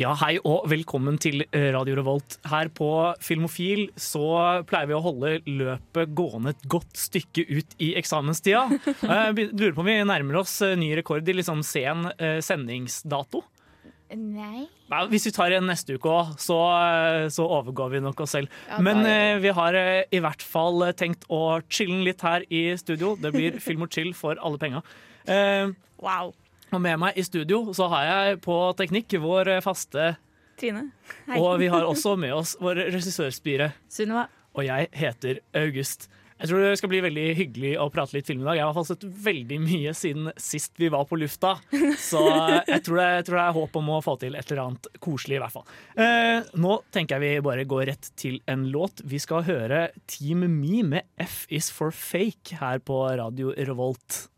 Ja, hei og velkommen til eh, Radio Revolt. Her på Filmofil så pleier vi å holde løpet gående et godt stykke ut i eksamenstida. Jeg be- lurer på om vi nærmer oss eh, ny rekord i liksom sen eh, sendingsdato. Nei. Nei, hvis vi tar en neste uke òg, så, eh, så overgår vi nok oss selv. Ja, Men eh, vi har eh, i hvert fall eh, tenkt å chille litt her i studio. Det blir film og chill for alle penga. Eh, Wow. Og med meg i studio så har jeg på teknikk vår faste Trine. Hei. Og vi har også med oss vår regissørspire. Sunniva. Og jeg heter August. Jeg tror det skal bli veldig hyggelig å prate litt film i dag. Jeg har i hvert fall sett veldig mye siden sist vi var på lufta. Så jeg tror det, jeg tror det er håp om å få til et eller annet koselig, i hvert fall. Eh, nå tenker jeg vi bare går rett til en låt. Vi skal høre Team Me med F is for fake her på Radio Revolt.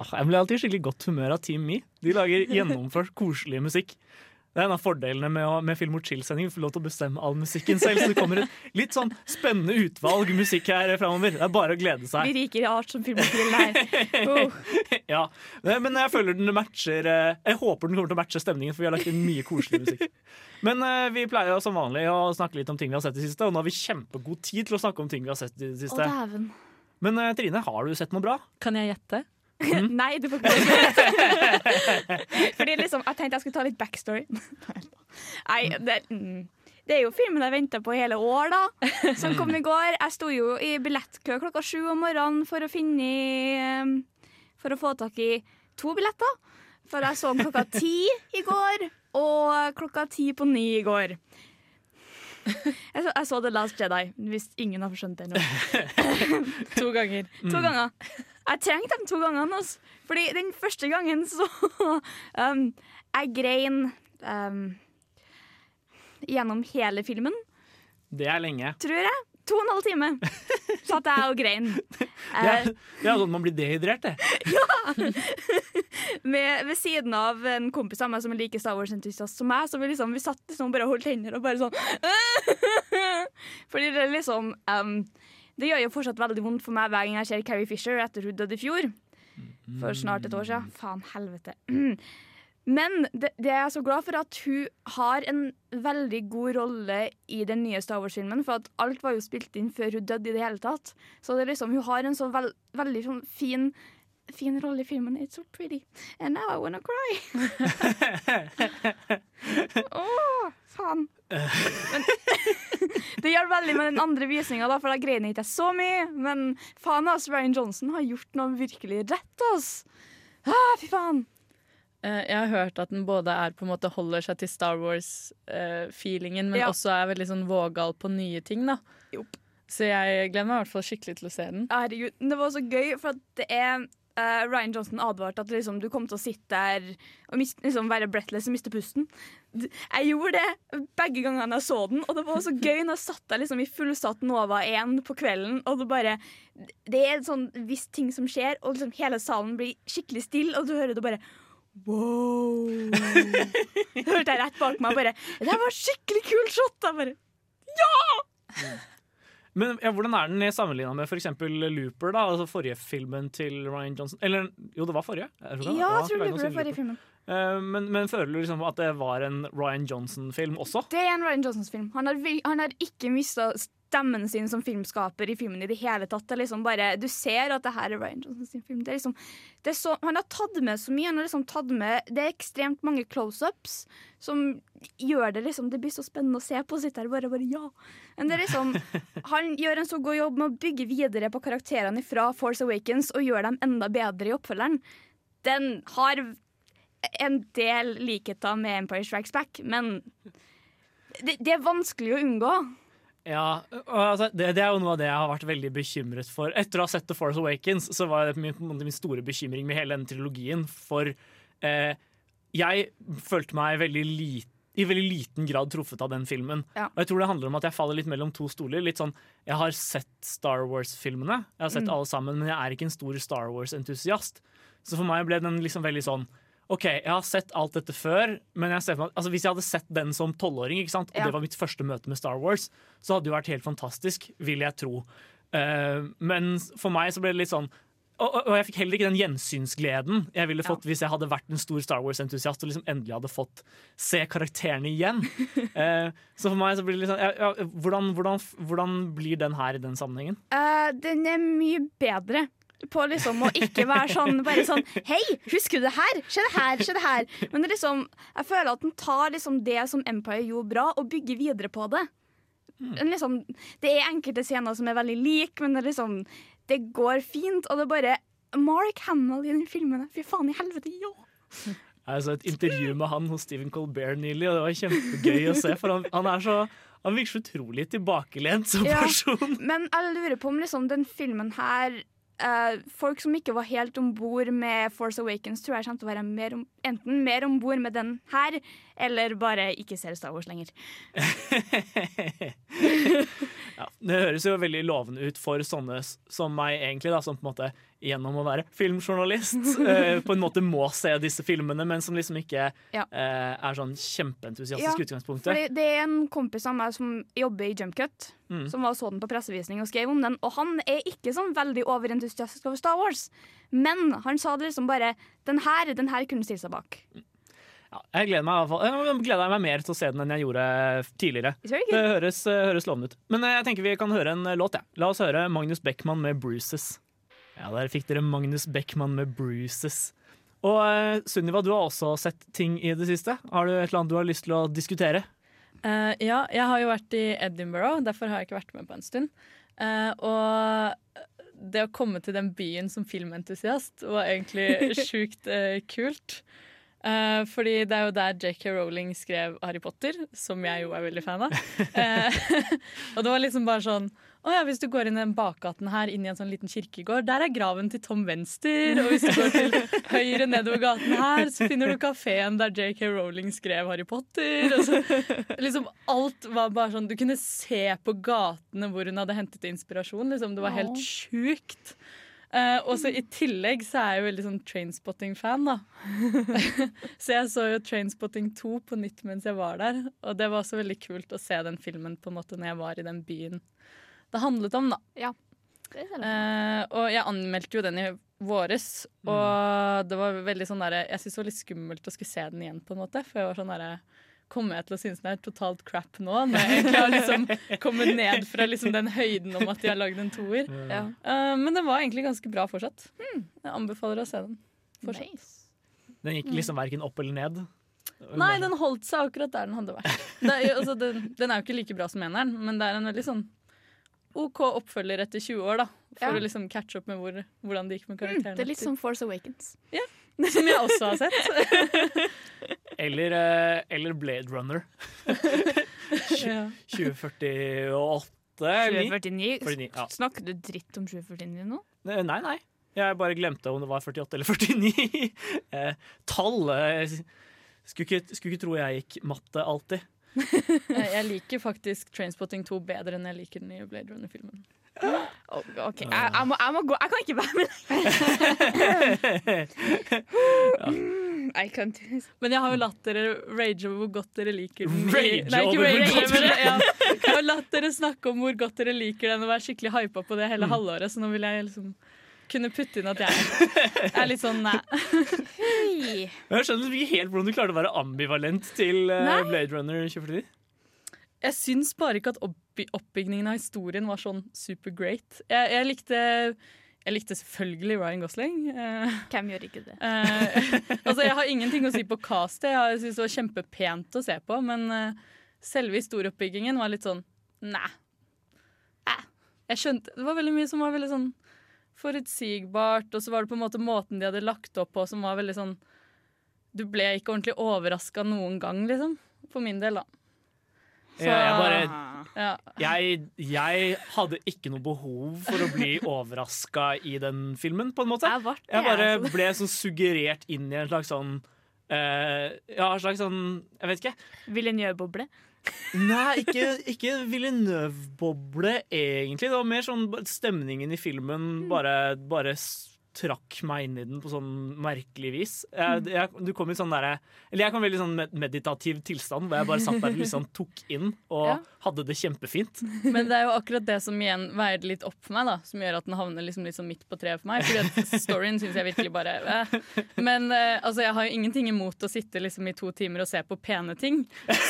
Ah, Jeg blir alltid i skikkelig godt humør av Team Me. De lager gjennomført koselig musikk. Det er en av fordelene med, å, med Film og chill-sending. Vi får lov til å bestemme all musikken selv. Så det kommer et litt sånn spennende utvalg musikk her framover. Det er bare å glede seg. Vi riker i art som filmofil her. Oh. Ja. Men jeg føler den matcher eh, Jeg håper den kommer til å matche stemningen, for vi har lagt inn mye koselig musikk. Men eh, vi pleier jo som vanlig å snakke litt om ting vi har sett i det siste, og nå har vi kjempegod tid til å snakke om ting vi har sett i det Å, siste. dæven. Men eh, Trine, har du sett noe bra? Kan jeg gjette? Nei, du får ikke Fordi liksom, jeg tenkte jeg skulle ta litt backstory. Nei, det, mm. det er jo filmen jeg venta på hele år, da. Som kom i går. Jeg sto jo i billettkø klokka sju om morgenen for å finne um, For å få tak i to billetter. For jeg så den klokka ti i går, og klokka ti på ni i går. Jeg så, jeg så The Last Jedi, hvis ingen har skjønt det ennå. To ganger. To ganger. Jeg trengte dem to ganger. Altså. Fordi den første gangen så um, Jeg grein um, gjennom hele filmen, Det er lenge. tror jeg. To og en halv time satt jeg og grein. Det er, det er sånn man blir dehydrert, det. med, ved siden av en kompis av meg som er like Star Wars-entusiast som meg. Så vi, liksom, vi satt liksom bare og holdt hender og bare sånn Fordi det er liksom um, Det gjør jo fortsatt veldig vondt for meg hver gang jeg ser Carrie Fisher etter hun døde i fjor. For snart et år siden. Faen helvete. Men det, det er jeg så glad for at hun har en veldig god rolle i den nye Star Wars-filmen. For at alt var jo spilt inn før hun døde i det hele tatt. Så det er liksom, hun har en så veld, veldig sånn fin fin rolle i filmen. It's so pretty. And now I wanna cry. Åh, faen. Men, det gjør veldig med den andre visninga, for da grein jeg ikke så mye. Men faen, ass, Ryan Johnson har gjort noe virkelig rett, ass. Ah, fy faen. Eh, Jeg har hørt at den både er på en måte holder seg til Star Wars-feelingen, men Ja. også er veldig sånn vågal på nye ting. da Jo. Så jeg gleder meg i hvert fall skikkelig til å se den. Herregud, det var så gøy, for at det er eh, Ryan Johnson advarte at liksom, du kom til å sitte der og mist, liksom, være breathless og miste pusten. Jeg gjorde det begge gangene jeg så den, og det var så gøy når jeg satt der liksom, i fullsatt Nova 1 på kvelden, og det bare Det er en sånn viss ting som skjer, og liksom, hele salen blir skikkelig stille, og du hører det bare Wow! Hørte jeg rett bak meg bare Det var skikkelig kult shot! Jeg bare Men ja, hvordan er den sammenligna med f.eks. Looper, da? Altså forrige filmen til Ryan Johnson? Eller jo, det var forrige? Jeg tror det. Ja, jeg tror det var forrige filmen. Eh, men, men føler du liksom at det var en Ryan Johnson-film også? Det er en Ryan Johnsons film. Han har, han har ikke mista stemmen sin som filmskaper i filmen i det hele tatt. Det liksom bare, du ser at det her er Ryan Johnson sin film. Det liksom, det så, han har tatt med så mye. Han har liksom tatt med, det er ekstremt mange close-ups som gjør det liksom Det blir så spennende å se på. Sitte her bare, bare ja. Men det er liksom, han gjør en så god jobb med å bygge videre på karakterene fra Force Awakens og gjør dem enda bedre i oppfølgeren. Den har en del likheter med Empire Strikes Back, men det, det er vanskelig å unngå. Ja, altså, det, det er jo noe av det jeg har vært veldig bekymret for. Etter å ha sett The Force Awakens, så var det min, min store bekymring med hele denne trilogien. For eh, jeg følte meg veldig lite i veldig liten grad truffet av den filmen. Ja. Og jeg tror det handler om at jeg faller litt mellom to stoler. Litt sånn, Jeg har sett Star Wars-filmene, jeg har sett Mm. alle sammen, men jeg er ikke en stor Star Wars-entusiast. Så for meg ble den liksom veldig sånn OK, jeg har sett alt dette før, men jeg meg, altså hvis jeg hadde sett den som tolvåring, og Ja. det var mitt første møte med Star Wars, så hadde det jo vært helt fantastisk, vil jeg tro. Uh, men for meg så ble det litt sånn og, og- jeg fikk heller ikke den gjensynsgleden jeg ville fått hvis jeg hadde vært en stor Star Wars-entusiast og liksom endelig hadde fått se karakterene igjen. Eh, så for meg så blir det litt sånn ja, ja, hvordan, hvordan, hvordan blir den her i den sammenhengen? Uh, den er mye bedre på liksom å ikke være sånn bare sånn Hei, husker du det her? Se det her, se det her. Men det liksom, jeg føler at den tar liksom det som Empire gjorde bra, og bygger videre på det. Mm. Liksom, det er enkelte scener som er veldig like, men det, liksom, det går fint. Og det er bare Mark Hamill i den filmen. Fy faen i helvete, ja! Jeg så et intervju med han hos Stephen Colbert nylig, og det var kjempegøy å se. For han, han er så han virker så utrolig tilbakelent som Ja. person. Men jeg lurer på om liksom den filmen her eh, Folk som ikke var helt om bord med Force Awakens, tror jeg kommer til å være mer om, enten mer om bord med den her, eller bare ikke ser Star Wars lenger. ja, det høres jo veldig lovende ut for sånne som meg, egentlig, da, som på en måte gjennom å være filmjournalist eh, på en måte må se disse filmene, men som liksom ikke Ja. eh, er sånn kjempeentusiastisk Ja, utgangspunktet. Fordi det er en kompis av meg som jobber i Jumpcut, Mm. som var så den på pressevisning og skrev om den, og han er ikke sånn veldig overentusiastisk over Star Wars. Men han sa det liksom bare Den her, den her kunne stille seg bak. Ja, jeg gleder meg, i hvert fall. Jeg gleder meg mer til å se den enn jeg gjorde tidligere. Det høres, eh, høres lovende ut. Men eh, jeg tenker vi kan høre en eh, låt. Ja. La oss høre Magnus Beckmann med 'Bruises'. Ja, Der fikk dere Magnus Beckmann med 'Bruises'. Og uh, Sunniva, du har også sett ting i det siste. Har du et eller annet du har lyst til å diskutere? Uh, ja, jeg har jo vært i Edinburgh, derfor har jeg ikke vært med på en stund. Uh, og det å komme til den byen som filmentusiast var egentlig sjukt kult. Uh, fordi det er jo der J.K. Rowling skrev Harry Potter, som jeg jo er veldig fan av. Og det var liksom bare sånn Å ja, hvis du går inn i den bakgaten her, inn i en sånn liten kirkegård, der er graven til Tom Venster. Og hvis du går til høyre nedover gaten her, så finner du kafeen der J.K. Rowling skrev Harry Potter. Så, liksom alt var bare sånn Du kunne se på gatene hvor hun hadde hentet inspirasjon. Liksom. Det var helt sjukt. Uh, og så I tillegg så er jeg jo veldig sånn Trainspotting-fan, da. så jeg så jo Trainspotting 2 på nytt mens jeg var der. Og det var også veldig kult å se den filmen på en måte når jeg var i den byen det handlet om, da. Ja. Eh, og jeg anmeldte jo den i våres, og det var veldig sånn der, jeg syntes det var litt skummelt å skulle se den igjen, på en måte. For jeg var sånn derre Kommer jeg til å synes den er totalt crap nå? Når jeg egentlig har liksom kommet ned fra liksom den høyden om at de har lagd en toer. Ja. Uh, men den var egentlig ganske bra fortsatt. Jeg anbefaler å se den. Fortsatt. Nice. Den gikk liksom verken opp eller ned. Nei, den holdt seg akkurat der den hadde vært. Det er, altså, den, den er jo ikke like bra som eneren, men det er en veldig sånn OK oppfølger etter 20 år, da. For Ja. å liksom catche opp med hvor, hvordan det gikk med Mm, det er litt som Force Awakens. Ja, Som jeg også har sett. Eller, eh, eller Blade Runner 2048. eller? 2049. 49, ja. Snakker du dritt om 2049 nå? Nei, nei. Jeg bare glemte om det var 48 eller 49. Eh, tall eh, skulle ikke, skulle ikke tro jeg gikk matte alltid. Jeg liker faktisk Trainspotting 2 bedre enn jeg liker den nye Blade Runner-filmen. Oh, OK, jeg, jeg, må, jeg må gå. Jeg kan ikke være med. Can't. Men jeg har jo latt dere rage over hvor godt dere liker den. Rage Nei, ikke over hvor rage, godt. Jeg har latt dere snakke om hvor godt dere liker den og være skikkelig hypa på det hele Mm. halvåret, så nå vil jeg liksom kunne putte inn at jeg er litt sånn nei. Hei. Jeg skjønner ikke helt hvordan du klarte å være ambivalent til eh, Nei. Blade Runner 2049. Jeg syns bare ikke at oppbygningen av historien var sånn super great. Jeg, jeg likte jeg likte selvfølgelig Ryan Gosling. Eh, Hvem gjør ikke det? eh, altså Jeg har ingenting å si på castet. Jeg syns det var kjempepent å se på. Men eh, selve historieoppbyggingen var litt sånn. Eh. Jeg skjønte Det var veldig mye som var veldig sånn forutsigbart, og så var det på en måte måten de hadde lagt opp på som var veldig sånn Du ble ikke ordentlig overraska noen gang, liksom. For min del, da. Så, Ja, jeg bare ja. jeg, jeg hadde ikke noe behov for å bli overraska i den filmen, på en måte. Jeg det, Jeg bare altså. ble sånn suggerert inn i en slags sånn uh, Ja, en slags sånn Jeg vet ikke. Villeneuve-boble. Nei, ikke, ikke Villeneuve-boble, egentlig. Det var mer sånn stemningen i filmen bare, bare s- trakk meg inn i den på sånn merkelig vis. Jeg, jeg, du kom i sånn derre Eller jeg kom i veldig sånn meditativ tilstand, hvor jeg bare satt der og liksom tok inn og Ja. hadde det kjempefint. Men det er jo akkurat det som igjen veier litt opp for meg, da. Som gjør at den havner liksom litt sånn midt på treet for meg. Fordi at storyen syns jeg virkelig bare eh. Men eh, altså, jeg har jo ingenting imot å sitte liksom i to timer og se på pene ting,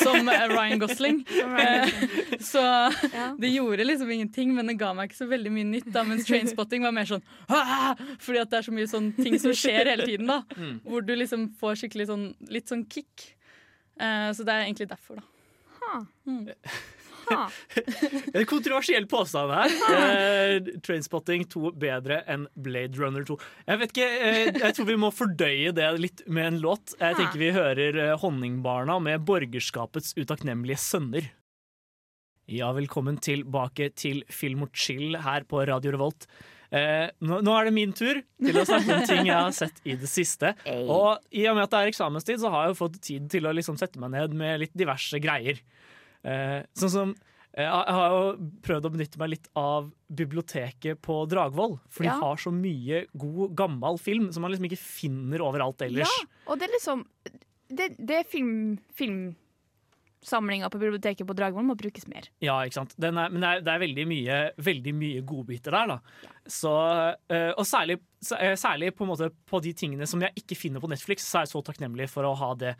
som eh, Ryan Gosling. Eh, så Ja. det gjorde liksom ingenting, men det ga meg ikke så veldig mye nytt. da Mens Trainspotting var mer sånn «Ah!» Fordi at det er så mye sånn ting som skjer hele tiden. da Hvor du liksom får skikkelig sånn litt sånn kick. Uh, så det er egentlig derfor, da. Ha. En kontroversiell påstand her. Eh, Trainspotting 2 bedre enn Blade Runner 2. Jeg vet ikke, eh, jeg tror vi må fordøye det litt med en låt. Jeg tenker vi hører Honningbarna med 'Borgerskapets utakknemlige sønner'. Ja, velkommen tilbake til Film og chill her på Radio Revolt. Eh, nå, nå er det min tur til å snakke om ting jeg har sett i det siste. Og i og med at det er eksamenstid, så har jeg jo fått tid til å liksom sette meg ned med litt diverse greier. Eh, sånn som eh, Jeg har jo prøvd å benytte meg litt av biblioteket på Dragvoll. For Ja. de har så mye god, gammel film som man liksom ikke finner overalt ellers. Ja, og det er liksom Det, det er film, filmsamlinga på biblioteket på Dragvoll må brukes mer. Ja, ikke sant? Den er, men det er, det er veldig mye, veldig mye godbiter der, da. Så, eh, og særlig, eh, særlig på, på de tingene som jeg ikke finner på Netflix, så er jeg så takknemlig for å ha det.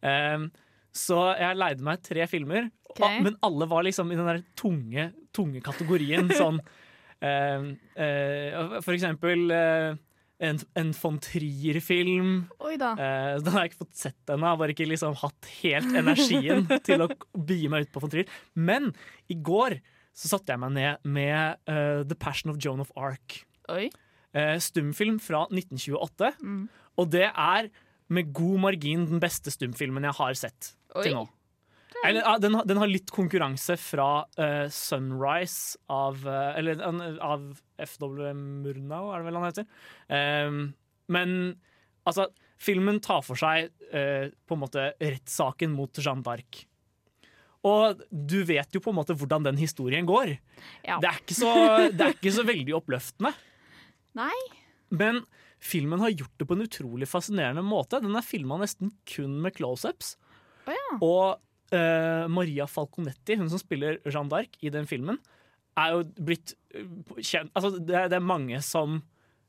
Um, så jeg leide meg tre filmer, okay. men alle var liksom i den der tunge, tunge kategorien. sånn eh, eh, For eksempel en, en von Trier-film. Eh, den har jeg ikke fått sett ennå. Har bare ikke liksom hatt helt energien til å bie meg ut på von Trier. Men i går så satte jeg meg ned med uh, The Passion of Joan of Arc. Oi. Eh, stumfilm fra 1928. Mm. Og det er med god margin den beste stumfilmen jeg har sett Oi. til nå. Eller, den, har- den har litt konkurranse fra uh, Sunrise av uh, Eller av FW Murnau, er det vel han heter. Um, men altså, filmen tar for seg uh, på en måte rettssaken mot Jeanne d'Arc. Og du vet jo på en måte hvordan den historien går. Ja. Det, er ikke så, det er ikke så veldig oppløftende. Nei. Men filmen har gjort det på en utrolig fascinerende måte. Den er filma nesten kun med close-ups. Oh, ja. Og eh, Maria Falconetti, hun som spiller Jeanne d'Arc i den filmen, er jo blitt eh, kjent Altså, det, er- det er mange som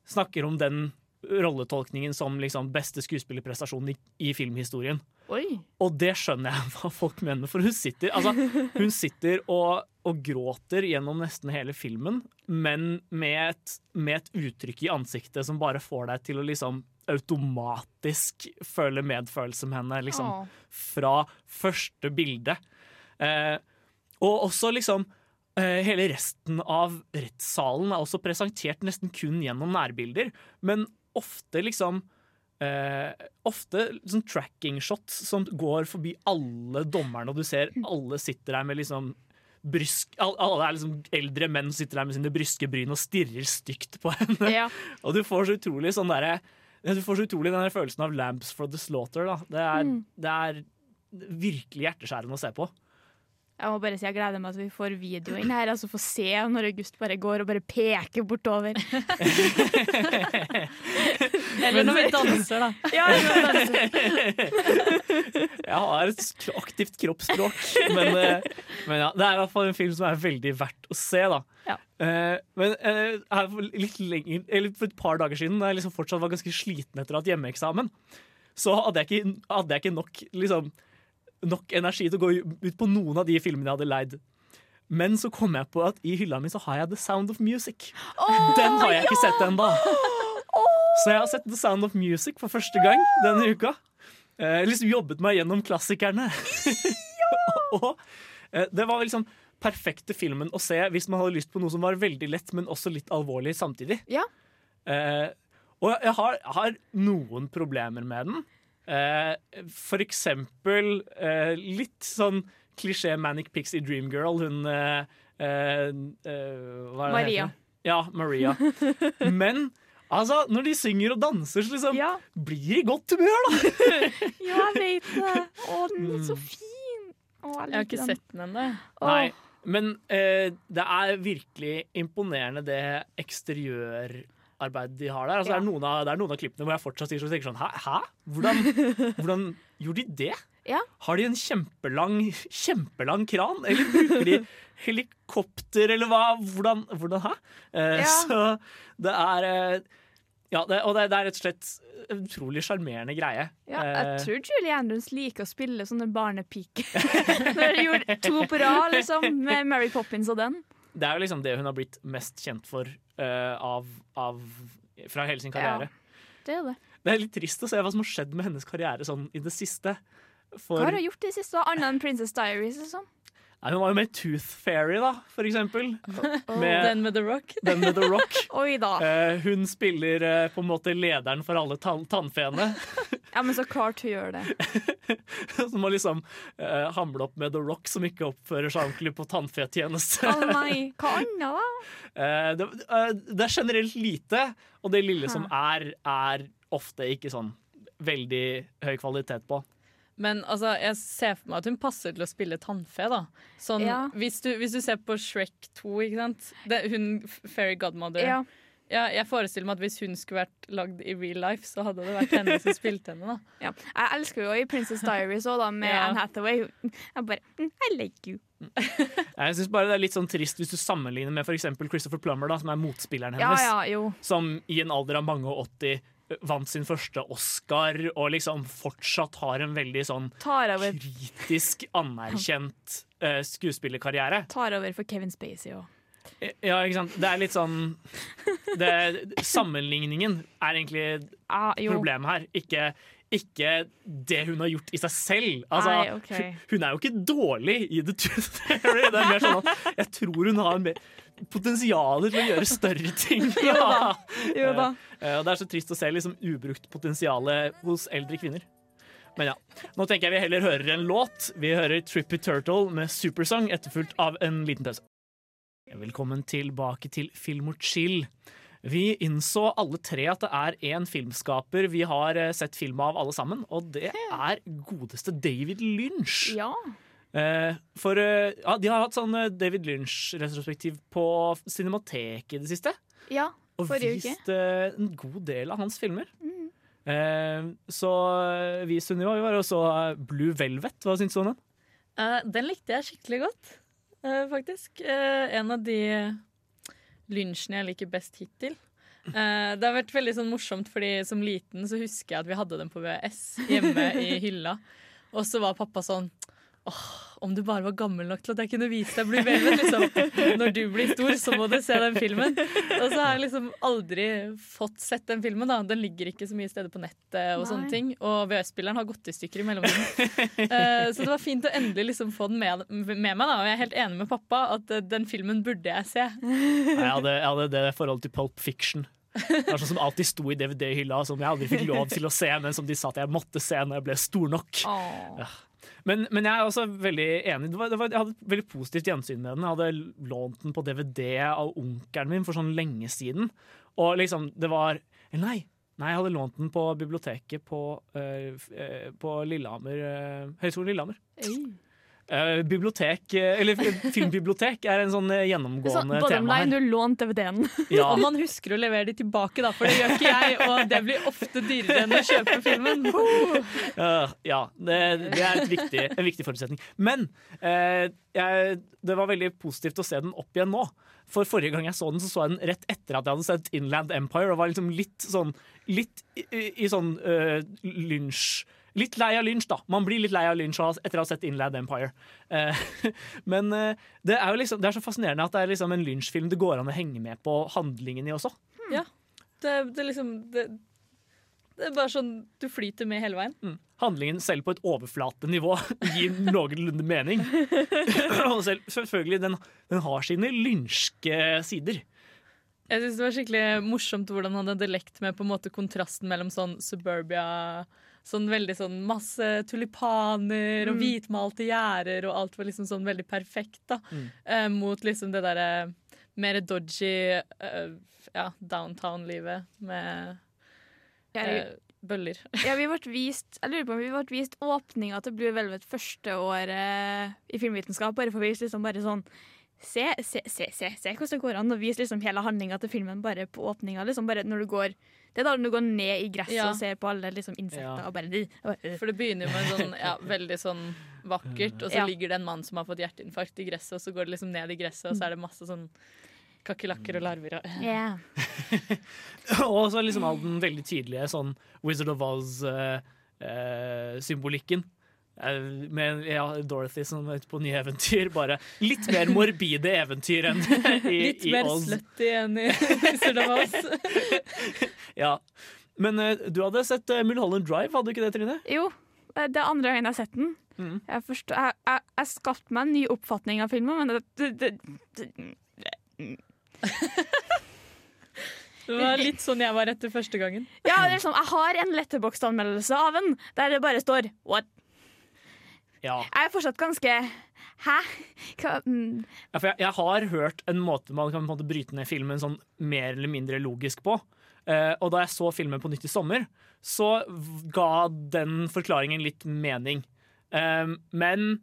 snakker om den rolletolkningen som liksom beste skuespillerprestasjon i, i filmhistorien. Oi. Og det skjønner jeg hva folk mener, for hun sitter, altså, hun sitter og, og gråter gjennom nesten hele filmen, men med et, med et uttrykk i ansiktet som bare får deg til å liksom automatisk føler medfølelse med henne, liksom, Åh. fra første bilde. Eh, og også liksom eh, Hele resten av rettssalen er også presentert nesten kun gjennom nærbilder, men ofte liksom eh, ofte sånn tracking shots som går forbi alle dommerne, og du ser alle sitter der med liksom brysk, Alle er liksom eldre menn sitter der med sine bryske bryn og stirrer stygt på henne. Ja. Og du får så utrolig sånn derre Du får så utrolig den følelsen av Lamps for the Slaughter. Da. Det, er, det er virkelig hjerteskjærende å se på. Jeg må bare si jeg gleder meg til vi får video inn her, altså få se når August bare går og bare peker bortover. Eller når vi danser, da. Ja, når vi danser. Jeg har et aktivt kroppsspråk, men, eh, men ja, det er i hvert fall en film som er veldig verdt å se. da. Ja. Eh, men eh, her for litt lenger, eller for et par dager siden, da jeg liksom fortsatt var ganske sliten etter å ha hatt hjemmeeksamen, så hadde jeg ikke, hadde jeg ikke nok, liksom, nok energi til å gå ut på noen av de filmene jeg hadde leid. Men så kom jeg på at i hylla mi så har jeg The Sound of Music. Den har jeg ikke sett ennå. Så jeg har sett The Sound of Music for første gang denne uka. Eh, liksom jobbet meg gjennom klassikerne. og eh, det var liksom perfekte filmen å se hvis man hadde lyst på noe som var veldig lett, men også litt alvorlig samtidig. Ja. Eh, og jeg har, jeg har noen problemer med den. Eh, for eksempel eh, litt sånn klisjé Manic Pixie i Dreamgirl. Hun eh, hva det Maria. heter? Ja, Maria. Men Altså, Når de synger og danser, så liksom Ja, blir de i godt humør, da. ja jeg vet det. Å, den er så Mm. fin. Å, jeg, Jeg har ikke den. sett den ennå. Nei, men eh, det er virkelig imponerende det eksteriørarbeidet de har der. Altså, Ja. det, er av, det er noen av klippene hvor jeg fortsatt sier så tenker sånn Hæ? Hæ? Hvordan, hvordan gjorde de det? Ja. Har de en kjempelang, kjempelang kran? Eller bruker de helikopter, eller hva? Hvordan, hvordan hæ? Uh, Ja. Så det er uh, Ja, det, og det, det er rett og slett en utrolig sjarmerende greie. Ja, Eh, jeg tror Julie Andrews liker å spille sånne barnepiker. Når de gjorde to på rad, liksom, med Mary Poppins og den. Det er jo liksom det hun har blitt mest kjent for uh, av, av, fra hele sin karriere. Ja, Det er det. Det er litt trist å se hva som har skjedd med hennes karriere sånn i det siste. For Hva har hun gjort i det siste, annet enn Princess Diaries? Liksom? Nei, hun var jo med Tooth Fairy, da, for eksempel. Med Den med The Rock. den med The Rock. Oi da. Eh, hun spiller eh, på en måte lederen for alle tann tannfeene. Ja, men så klart hun gjør det. som må liksom eh, hamle opp med The Rock, som ikke oppfører seg ordentlig på tannfetjeneste. Å nei, hva annet da? Eh, det, eh, det er generelt lite, og det lille som er, er ofte ikke sånn veldig høy kvalitet på. Men altså, jeg ser for meg at hun passer til å spille tannfe. da sånn, Ja. hvis, du, hvis du ser på Shrek 2, ikke sant? Det, hun Fairy Godmother. Ja. Ja, jeg forestiller meg at hvis hun skulle vært lagd i real life, så hadde det vært henne som spilte henne. da Ja. Jeg elsker jo i Princess Diaries òg, med Ja. Anne Hathaway. Jeg bare mm, I like you. Jeg synes bare det er litt sånn trist hvis du sammenligner med for eksempel Christopher Plummer, da, som er motspilleren Ja, hennes. ja, jo. Som i en alder av mange og 80 vant sin første Oscar, og liksom fortsatt har en veldig sånn kritisk anerkjent uh, skuespillerkarriere. tar over for Kevin Spacey òg. Ja, ikke sant? Det er litt sånn det, Sammenligningen er egentlig Ah, problemet her. Ikke, ikke det hun har gjort i seg selv. Altså, Ai, okay. hun, hun er jo ikke dårlig i The Tooth Fairy. Det er mer sånn at jeg tror hun har mer potensial til å gjøre større ting. Jo da. Jo da. Eh, Det er så trist å se liksom ubrukt potensial hos eldre kvinner. Men ja, nå tenker jeg vi heller hører en låt. Vi hører Trippy Turtle med Supersong, etterfulgt av en liten pause. Velkommen tilbake til Film og chill. Vi innså alle tre at det er én filmskaper vi har eh, sett film av alle sammen, og det er godeste David Lynch. Ja. Eh, for eh, ja, de har hatt sånn eh, David Lynch-retrospektiv på Cinemateket i det siste. ja. Og Forrige uke. vist eh, en god del av hans filmer. Mm. Eh, så vi i Sunniva, vi var og så Blue Velvet. Hva syns du om den? Eh, den likte jeg skikkelig godt, eh, faktisk. Eh, en av de lynsjene jeg liker best hittil. Eh, det har vært veldig sånn morsomt, fordi som liten så husker jeg at vi hadde den på VS hjemme i hylla. Og så var pappa sånn Åh, om du bare var gammel nok til at jeg kunne vise deg Blue Velvet, liksom. Når du blir stor, så må du se den filmen. Og så har jeg liksom aldri fått sett den filmen. da Den ligger ikke så mye steder på nettet, og Nei. sånne ting Og VHS-spilleren har gått i stykker i mellomtiden. uh, så det var fint å endelig liksom få den med, med meg. da Og jeg er helt enig med pappa at uh, den filmen burde jeg se. Jeg hadde, jeg hadde det forholdet til Pulp Fiction. Det var sånn som alltid sto i DVD-hylla, som jeg aldri fikk lov til å se, men som de sa at jeg måtte se når jeg ble stor nok. Åh. Men, men jeg er også veldig enig. Det var, det var, jeg hadde et veldig positivt gjensyn med den. Jeg hadde lånt den på DVD av onkelen min for sånn lenge siden. Og liksom, det var Nei, nei jeg hadde lånt den på biblioteket på, eh, på Lillehammer. Uh, Høgskolen Lillehammer. Eh, bibliotek, eh, eller filmbibliotek er en sånn eh, Sånn, gjennomgående bottom tema line, her. du lånte DVD-en. Ja. Og man husker å levere de tilbake, da, for det gjør ikke jeg. Og det blir ofte dyrere enn å kjøpe filmen. Uh, ja, det, det er et viktig, en viktig forutsetning. Men uh, jeg, det var veldig positivt å se den opp igjen nå. For forrige gang jeg så den, så så jeg den rett etter at jeg hadde sett Inland Empire. Og var liksom litt sånn Litt i, i, i sånn uh, lynsj Litt lei av lynsj, da. Man blir litt lei av lynsj etter å ha sett Inland Empire. Eh, men eh, det er jo liksom Det er så fascinerende at det er liksom en lynsjfilm det går an å henge med på handlingen i også. Det, det er liksom det, det er bare sånn du flyter med hele veien. Mm. Handlingen selv på et overflatenivå gir noenlunde mening. Og selv, selvfølgelig, den, den har sine lynske sider. Jeg synes det var skikkelig morsomt hvordan han hadde lekt med på en måte kontrasten mellom sånn suburbia Sånn veldig sånn masse tulipaner og hvitmalte gjerder, og alt var liksom sånn veldig perfekt, da. Mm. Eh, mot liksom det derre mer dodgy eh, ja, downtown-livet med eh, bøller. Ja, vi ble vist, jeg lurer på om vi ble vist åpninga til Blue Velvet første året i filmvitenskap. Bare for å vise liksom bare sånn Se, se, se, se, se hvordan det går an å vise liksom hele handlinga til filmen bare på åpninga. Liksom bare når du går Det er da du går ned i gresset Ja. og ser på alle liksom insekter Ja. og bare øh. For det begynner jo med sånn ja, veldig sånn vakkert, og så Ja. ligger det en mann som har fått hjerteinfarkt i gresset, og så går det liksom ned i gresset, og så er det masse sånn kakerlakker og larver og yeah. Og så liksom all den veldig tydelige sånn Wizard of Oz-symbolikken. Med ja, Dorothy som er ute på nye eventyr. Bare litt mer morbide eventyr enn i, Litt i mer Oz. slutty enn i Wizard of Oz. Ja. Men eh, du hadde sett uh, Mulholland Drive, hadde du ikke det, Trine? Jo, det er andre gangen jeg har sett den. Mm. Jeg, forstår, jeg, jeg, jeg skapte meg en ny oppfatning av filmen, men det, det, det, det Det var litt sånn jeg var etter første gangen. Ja, det er sånn, Jeg har en letterbox-anmeldelse av den der det bare står What? Ja. Jeg er fortsatt ganske Hæ? Hva? mm, Ja, jeg, jeg har hørt en måte man kan måte bryte ned filmen sånn mer eller mindre logisk på. Uh, og da jeg så filmen på nytt i sommer, så ga den forklaringen litt mening. Uh, men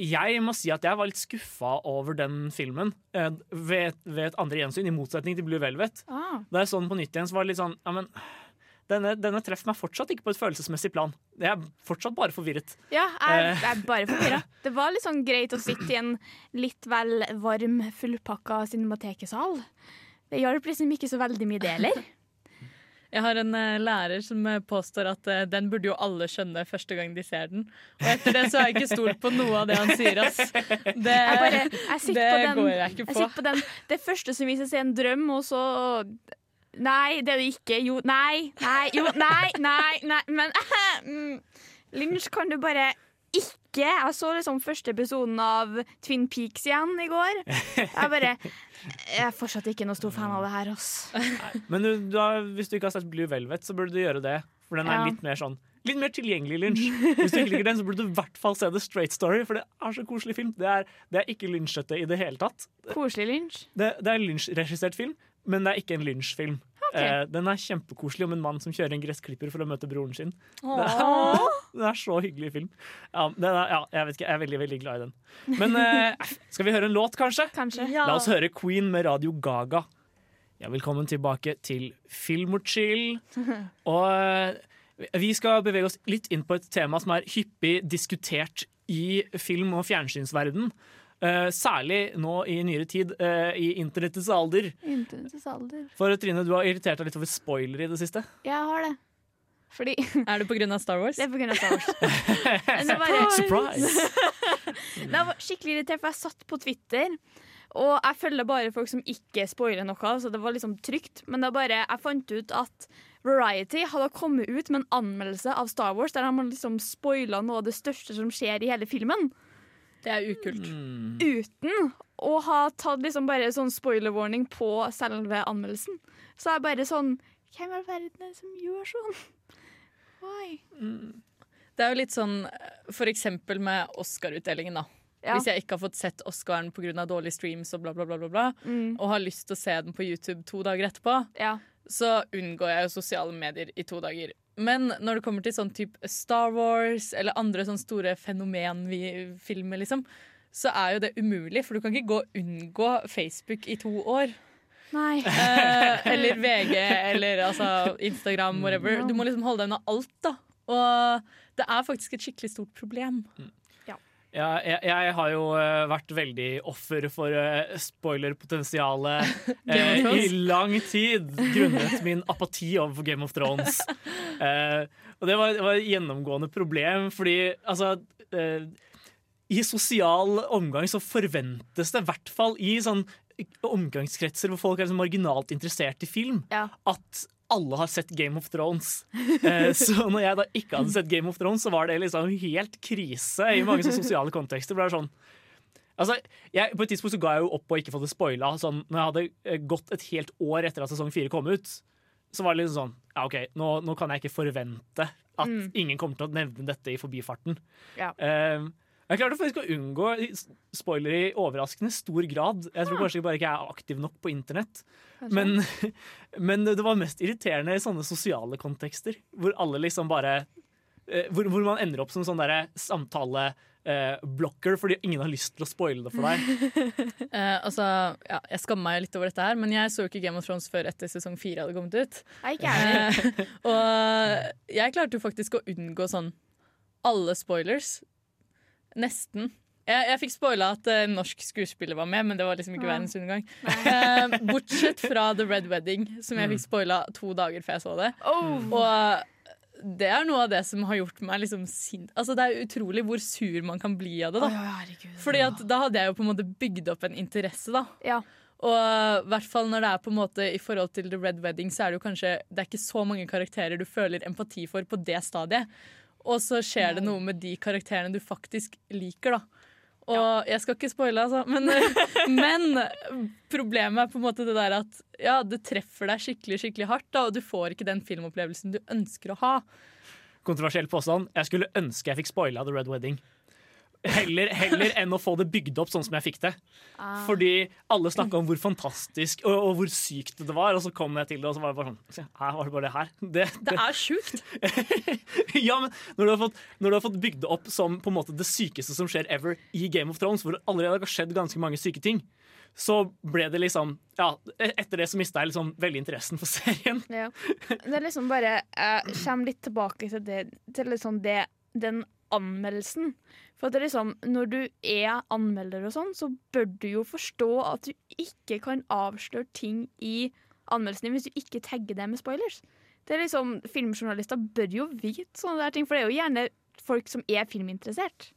jeg må si at jeg var litt skuffa over den filmen uh, ved, ved et andre gjensyn, i motsetning til Blue Velvet. Ah. Da jeg så den på nytt igjen, så var det litt sånn ja, men denne, denne treffer meg fortsatt ikke på et følelsesmessig plan. Jeg er fortsatt bare forvirret. Ja, jeg, Eh. jeg er bare forvirra. Det var litt sånn greit å sitte i en litt vel varm, fullpakka cinematekesal. Det hjalp liksom ikke så veldig mye, det heller. Jeg har en eh, lærer som eh, påstår at den burde jo alle skjønne første gang de ser den. Og etter det så har jeg ikke stolt på noe av det han sier, ass. Det, Jeg, bare, jeg sitter det på den, går jeg ikke jeg på. sitter på den Det første som viser seg en drøm, og så Nei, det er det ikke. Jo, nei, nei, jo, nei, nei, nei. Men mm, Lynch, kan du bare ikke Jeg så liksom første episoden av Twin Peaks igjen i går. Jeg bare Jeg er fortsatt ikke noe stor fan av det her, ass. Men du, du har, hvis du ikke har sett Blue Velvet, så burde du gjøre det. For den er Ja. litt mer sånn Litt mer tilgjengelig Lynch. Hvis du ikke liker den, så burde du i hvert fall se The Straight Story, for det er så koselig film. Det er, det er ikke Lynchete i det hele tatt. Koselig Lynch. Det, det er lynsjregissert film, men det er ikke en Lynch-film. Eh, den er kjempekoselig om en mann som kjører en gressklipper for å møte broren sin. Den er, det er så hyggelig film. Ja, den er, ja, jeg vet ikke, jeg er veldig veldig glad i den. Men eh, skal vi høre en låt, kanskje? Kanskje. La oss høre Queen med Radio Gaga. Ja, velkommen tilbake til Film og chill. Og eh, vi skal bevege oss litt inn på et tema som er hyppig diskutert i film- og fjernsynsverden. Eh, særlig nå i nyere tid, uh, i internettets alder. internettets alder. For Trine, du har irritert deg litt over spoiler i det siste. Jeg har det. Fordi Er det av Star Wars? Det er av Star Wars. Men det bare, Surprise! det var skikkelig irritert, for jeg satt på Twitter. Og jeg følger bare folk som ikke spoiler noe, så det var liksom trygt. Men det var bare, jeg fant ut at Variety hadde kommet ut med en anmeldelse av Star Wars der de liksom spoila noe av det største som skjer i hele filmen. Det er ukult. Mm. Uten å ha tatt liksom bare sånn spoiler warning på selve anmeldelsen. Så jeg bare sånn Hvem i all verden er det som gjør sånn? Why? Det er jo litt sånn for eksempel med Oscar-utdelingen, da. Ja. Hvis jeg ikke har fått sett Oscaren pga. dårlige streams og bla, bla, bla, bla, bla Mm. og har lyst til å se den på YouTube to dager etterpå, Ja. så unngår jeg jo sosiale medier i to dager. Men når det kommer til sånn type Star Wars eller andre sånn store fenomenfilmer, liksom, så er jo det umulig, for du kan ikke gå og unngå Facebook i to år. Nei. Eh, eller VG eller altså, Instagram, whatever. Du må liksom holde deg unna alt, da. Og det er faktisk et skikkelig stort problem. Ja, jeg, jeg har jo eh, vært veldig offer for uh, spoilerpotensialet eh, i lang tid, grunnet min apati overfor Game of Thrones. Eh, og det var, var et gjennomgående problem, fordi altså I sosial omgang så forventes det, i hvert fall i sånn omgangskretser hvor folk er liksom marginalt interessert i film, Ja. at alle har sett Game of Thrones. Eh, så når jeg da ikke hadde sett Game of Thrones, så var det liksom helt krise i mange sosiale kontekster. Det sånn Altså, jeg, på et tidspunkt så ga jeg jo opp og ikke få det spoila. Sånn, når jeg hadde eh, gått et helt år etter at sesong fire kom ut, så var det liksom sånn Ja, OK, nå, nå kan jeg ikke forvente at Mm. ingen kommer til å nevne dette i forbifarten. Ja. Eh, Jeg klarte faktisk å unngå spoiler i overraskende stor grad. Jeg tror kanskje jeg bare ikke er aktiv nok på internett. Men, men det var mest irriterende i sånne sosiale kontekster, hvor alle liksom bare eh, Hvor, hvor man ender opp som sånn derre samtaleblocker fordi ingen har lyst til å spoile det for deg. Eh, altså, ja, jeg skammer meg litt over dette her, men jeg så jo ikke Game of Thrones før etter sesong fire hadde kommet ut. Nei, ikke jeg. Eh, og jeg klarte jo faktisk å unngå sånn alle spoilers. Nesten. Jeg, jeg fikk spoila at uh, norsk skuespiller var med, men det var liksom ikke Ja. verdens undergang. Uh, bortsett fra The Red Wedding, som jeg Mm. fikk spoila to dager før jeg så det. Oh. Og det er noe av det som har gjort meg liksom sint. Altså, det er utrolig hvor sur man kan bli av det. da. oh, Fordi at da hadde jeg jo på en måte bygd opp en interesse, da. Ja. Og i hvert fall når det er på en måte i forhold til The Red Wedding, så er det jo kanskje Det er ikke så mange karakterer du føler empati for på det stadiet. Og så skjer det noe med de karakterene du faktisk liker, da. Og jeg skal ikke spoile, altså, men, men problemet er på en måte det der at ja, det treffer deg skikkelig skikkelig hardt, da, og du får ikke den filmopplevelsen du ønsker å ha. Kontroversiell påstand. Jeg skulle ønske jeg fikk spoila The Red Wedding. Heller, heller enn å få det bygd opp sånn som jeg fikk det. Ah. Fordi alle snakka om hvor fantastisk og, og hvor sykt det var, og så kom jeg til det, og så var det bare sånn "Se, Her var det bare det her. Det, Det er sjukt. ja, men når du, har fått, når du har fått bygd det opp som på en måte det sykeste som skjer ever i Game of Thrones, hvor det allerede har skjedd ganske mange syke ting, så ble det liksom Ja, etter det så mista jeg liksom veldig interessen for serien. Ja. Det er liksom bare Jeg kommer litt tilbake til, det, til liksom det, den anmeldelsen. For at det er liksom, Når du er anmelder, og sånn, så bør du jo forstå at du ikke kan avsløre ting i anmeldelsen din hvis du ikke tagger det med spoilers. Det er liksom, Filmjournalister bør jo vite sånne der ting, for det er jo gjerne folk som er filminteressert.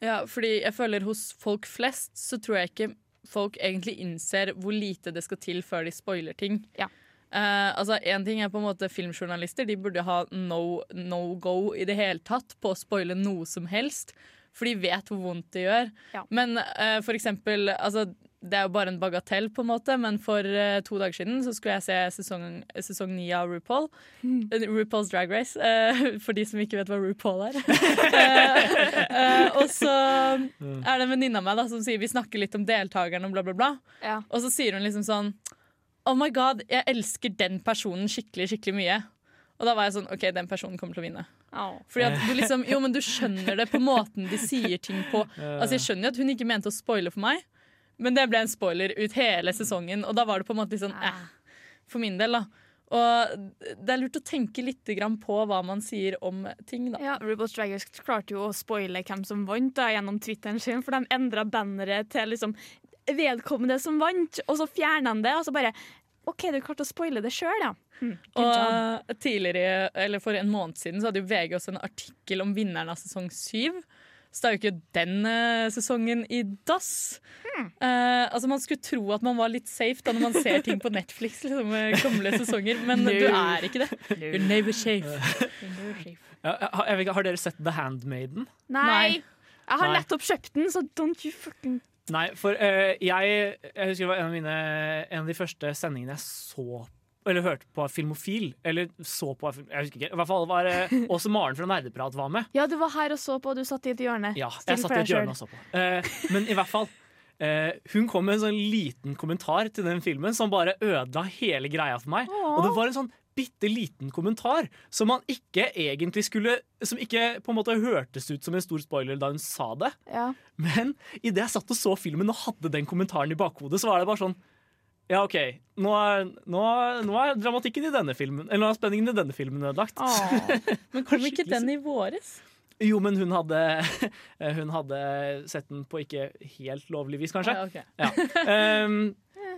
Ja, fordi jeg føler hos folk flest så tror jeg ikke folk egentlig innser hvor lite det skal til før de spoiler ting. Ja. Eh, altså En ting er på en måte filmjournalister. De burde ha no, no go i det hele tatt på å spoile noe som helst. For de vet hvor vondt det gjør. Ja. Men uh, for eksempel altså, Det er jo bare en bagatell, på en måte, men for uh, to dager siden så skulle jeg se sesong, sesong 9 av RuPaul. Mm. RuPaul's Drag Race, eh, for de som ikke vet hva RuPaul er. Eh, eh, og så er det en venninne av meg da, som sier vi snakker litt om deltakerne og bla, bla, bla. Ja. Og så sier hun liksom sånn Oh my god, jeg elsker den personen skikkelig, skikkelig mye. Og da var jeg sånn OK, den personen kommer til å vinne. Fordi at du liksom, jo, men du skjønner det på måten de sier ting på. Altså Jeg skjønner jo at hun ikke mente å spoile for meg, men det ble en spoiler ut hele sesongen. Og da var det på en måte litt sånn eh, for min del, da. Og det er lurt å tenke litt grann på hva man sier om ting, da. Ja, Rubble Drag Race klarte jo å spoile hvem som vant da, gjennom Twitteren sin, for de endra banneret til liksom vedkommende som vant, og så fjerna han det, og så bare OK, du klarte å spoile det sjøl, ja. Mm. Og tidligere, eller for en måned siden så hadde jo VG også en artikkel om vinneren av sesong syv. Så det er jo ikke den eh, sesongen i dass. Eh, altså Man skulle tro at man var litt safe da når man ser ting på Netflix, liksom, med gamle sesonger, men du er ikke det. You're never safe. Ja, har, jeg vet ikke, har dere sett The Handmaiden? Nei. Jeg har Nei. nettopp kjøpt den, så don't you fucking Nei, for uh, jeg, jeg husker det var en av, mine, en av de første sendingene jeg så eller hørte på Filmofil. Eller så på Jeg husker ikke. I hvert fall var eh, også Maren fra Nerdeprat var med. Ja, du var her og så på, og du satt i et hjørne. Ja, jeg satt i et hjørne og så på. Eh, men i hvert fall. eh, hun kom med en sånn liten kommentar til den filmen som bare ødela hele greia for meg. Og det var en sånn bitte liten kommentar som man ikke egentlig skulle Som ikke på en måte hørtes ut som en stor spoiler da hun sa det. Ja. Men idet jeg satt og så filmen og hadde den kommentaren i bakhodet, så var det bare sånn Ja, OK. Nå er, nå, er, nå er dramatikken i denne filmen Eller nå er spenningen i denne filmen ødelagt. Men kom ikke den i våres? Jo, men hun hadde, hun hadde sett den på ikke helt lovlig vis, kanskje. Ja, ok. Ja. um,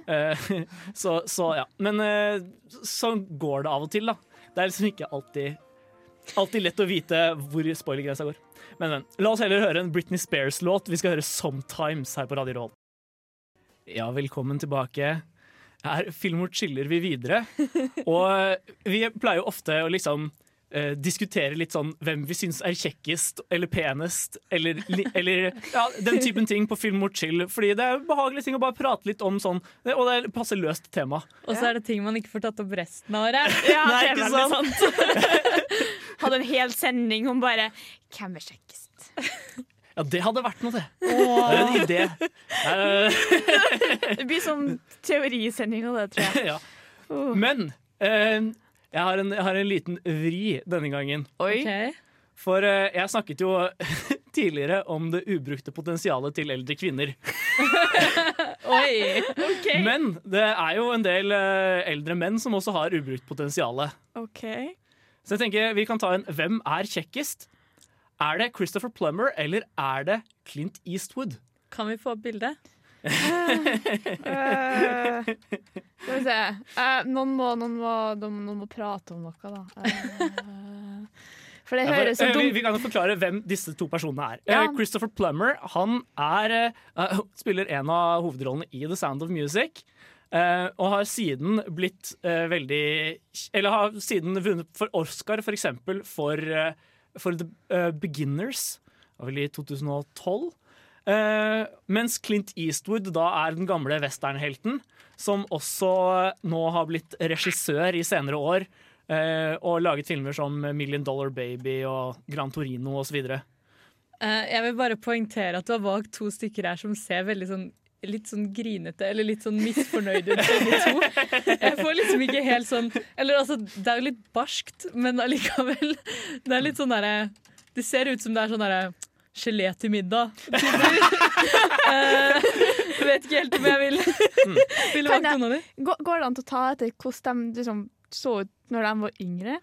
så, så ja. Men eh, sånn går det av og til, da. Det er liksom ikke alltid Alltid lett å vite hvor spoilergrensa går. Men, men. La oss heller høre en Britney Spears-låt. Vi skal høre 'Sometimes' her på Radio Roll. Ja, velkommen tilbake. Her Filmort chiller vi videre. Og vi pleier jo ofte å liksom eh, diskutere litt sånn hvem vi syns er kjekkest eller penest, eller, li- eller ja, den typen ting på Film mot chill. Fordi det er behagelige ting å bare prate litt om sånn, og det er et passe løst tema. Og så er det ting man ikke får tatt opp resten av året. Ja, Nei, det er ikke sant? Hadde en hel sending om bare Hvem er kjekkest? Ja, det hadde vært noe, det. Det er en idé. Eh, Det blir sånn teorisending av det, tror jeg. ja. Men eh, jeg, har en, jeg har en liten vri denne gangen. Oi. Ok. For eh, jeg snakket jo tidligere om det ubrukte potensialet til eldre kvinner. Oi! Men det er jo en del eh, eldre menn som også har ubrukt potensial. OK. Så jeg tenker vi kan ta en Hvem er kjekkest? Er det Christopher Plummer eller er det Clint Eastwood? Kan vi få bilde? Eh, skal vi se. Eh, noen, må, noen, må, noen, må prate om noe, da. Eh, for det høres så dumt vi, vi kan forklare hvem disse to personene er. Ja. Eh, Christopher Plummer han er, eh, spiller en av hovedrollene i The Sound of Music. eh, og har siden blitt eh, veldig Eller har siden vunnet for Oscar, for eksempel, for, eh, for The eh, Beginners. Vel i 2012. Eh, mens Clint Eastwood da er den gamle westernhelten, som også nå har blitt regissør i senere år. Uh, og laget filmer som Million Dollar Baby og Gran Torino osv. Uh, jeg vil bare poengtere at du har valgt to stykker her som ser veldig sånn Litt sånn grinete eller litt sånn misfornøyd ut. begge to. Jeg får liksom ikke helt sånn Eller altså, det er jo litt barskt, men allikevel. Det er litt sånn derre Det ser ut som det er sånn derre gelé til middag. Eh, Jeg vet ikke helt om jeg vil Vil valgt noen av de. Går, det an til å ta etter hvordan de liksom, så ut når de var yngre?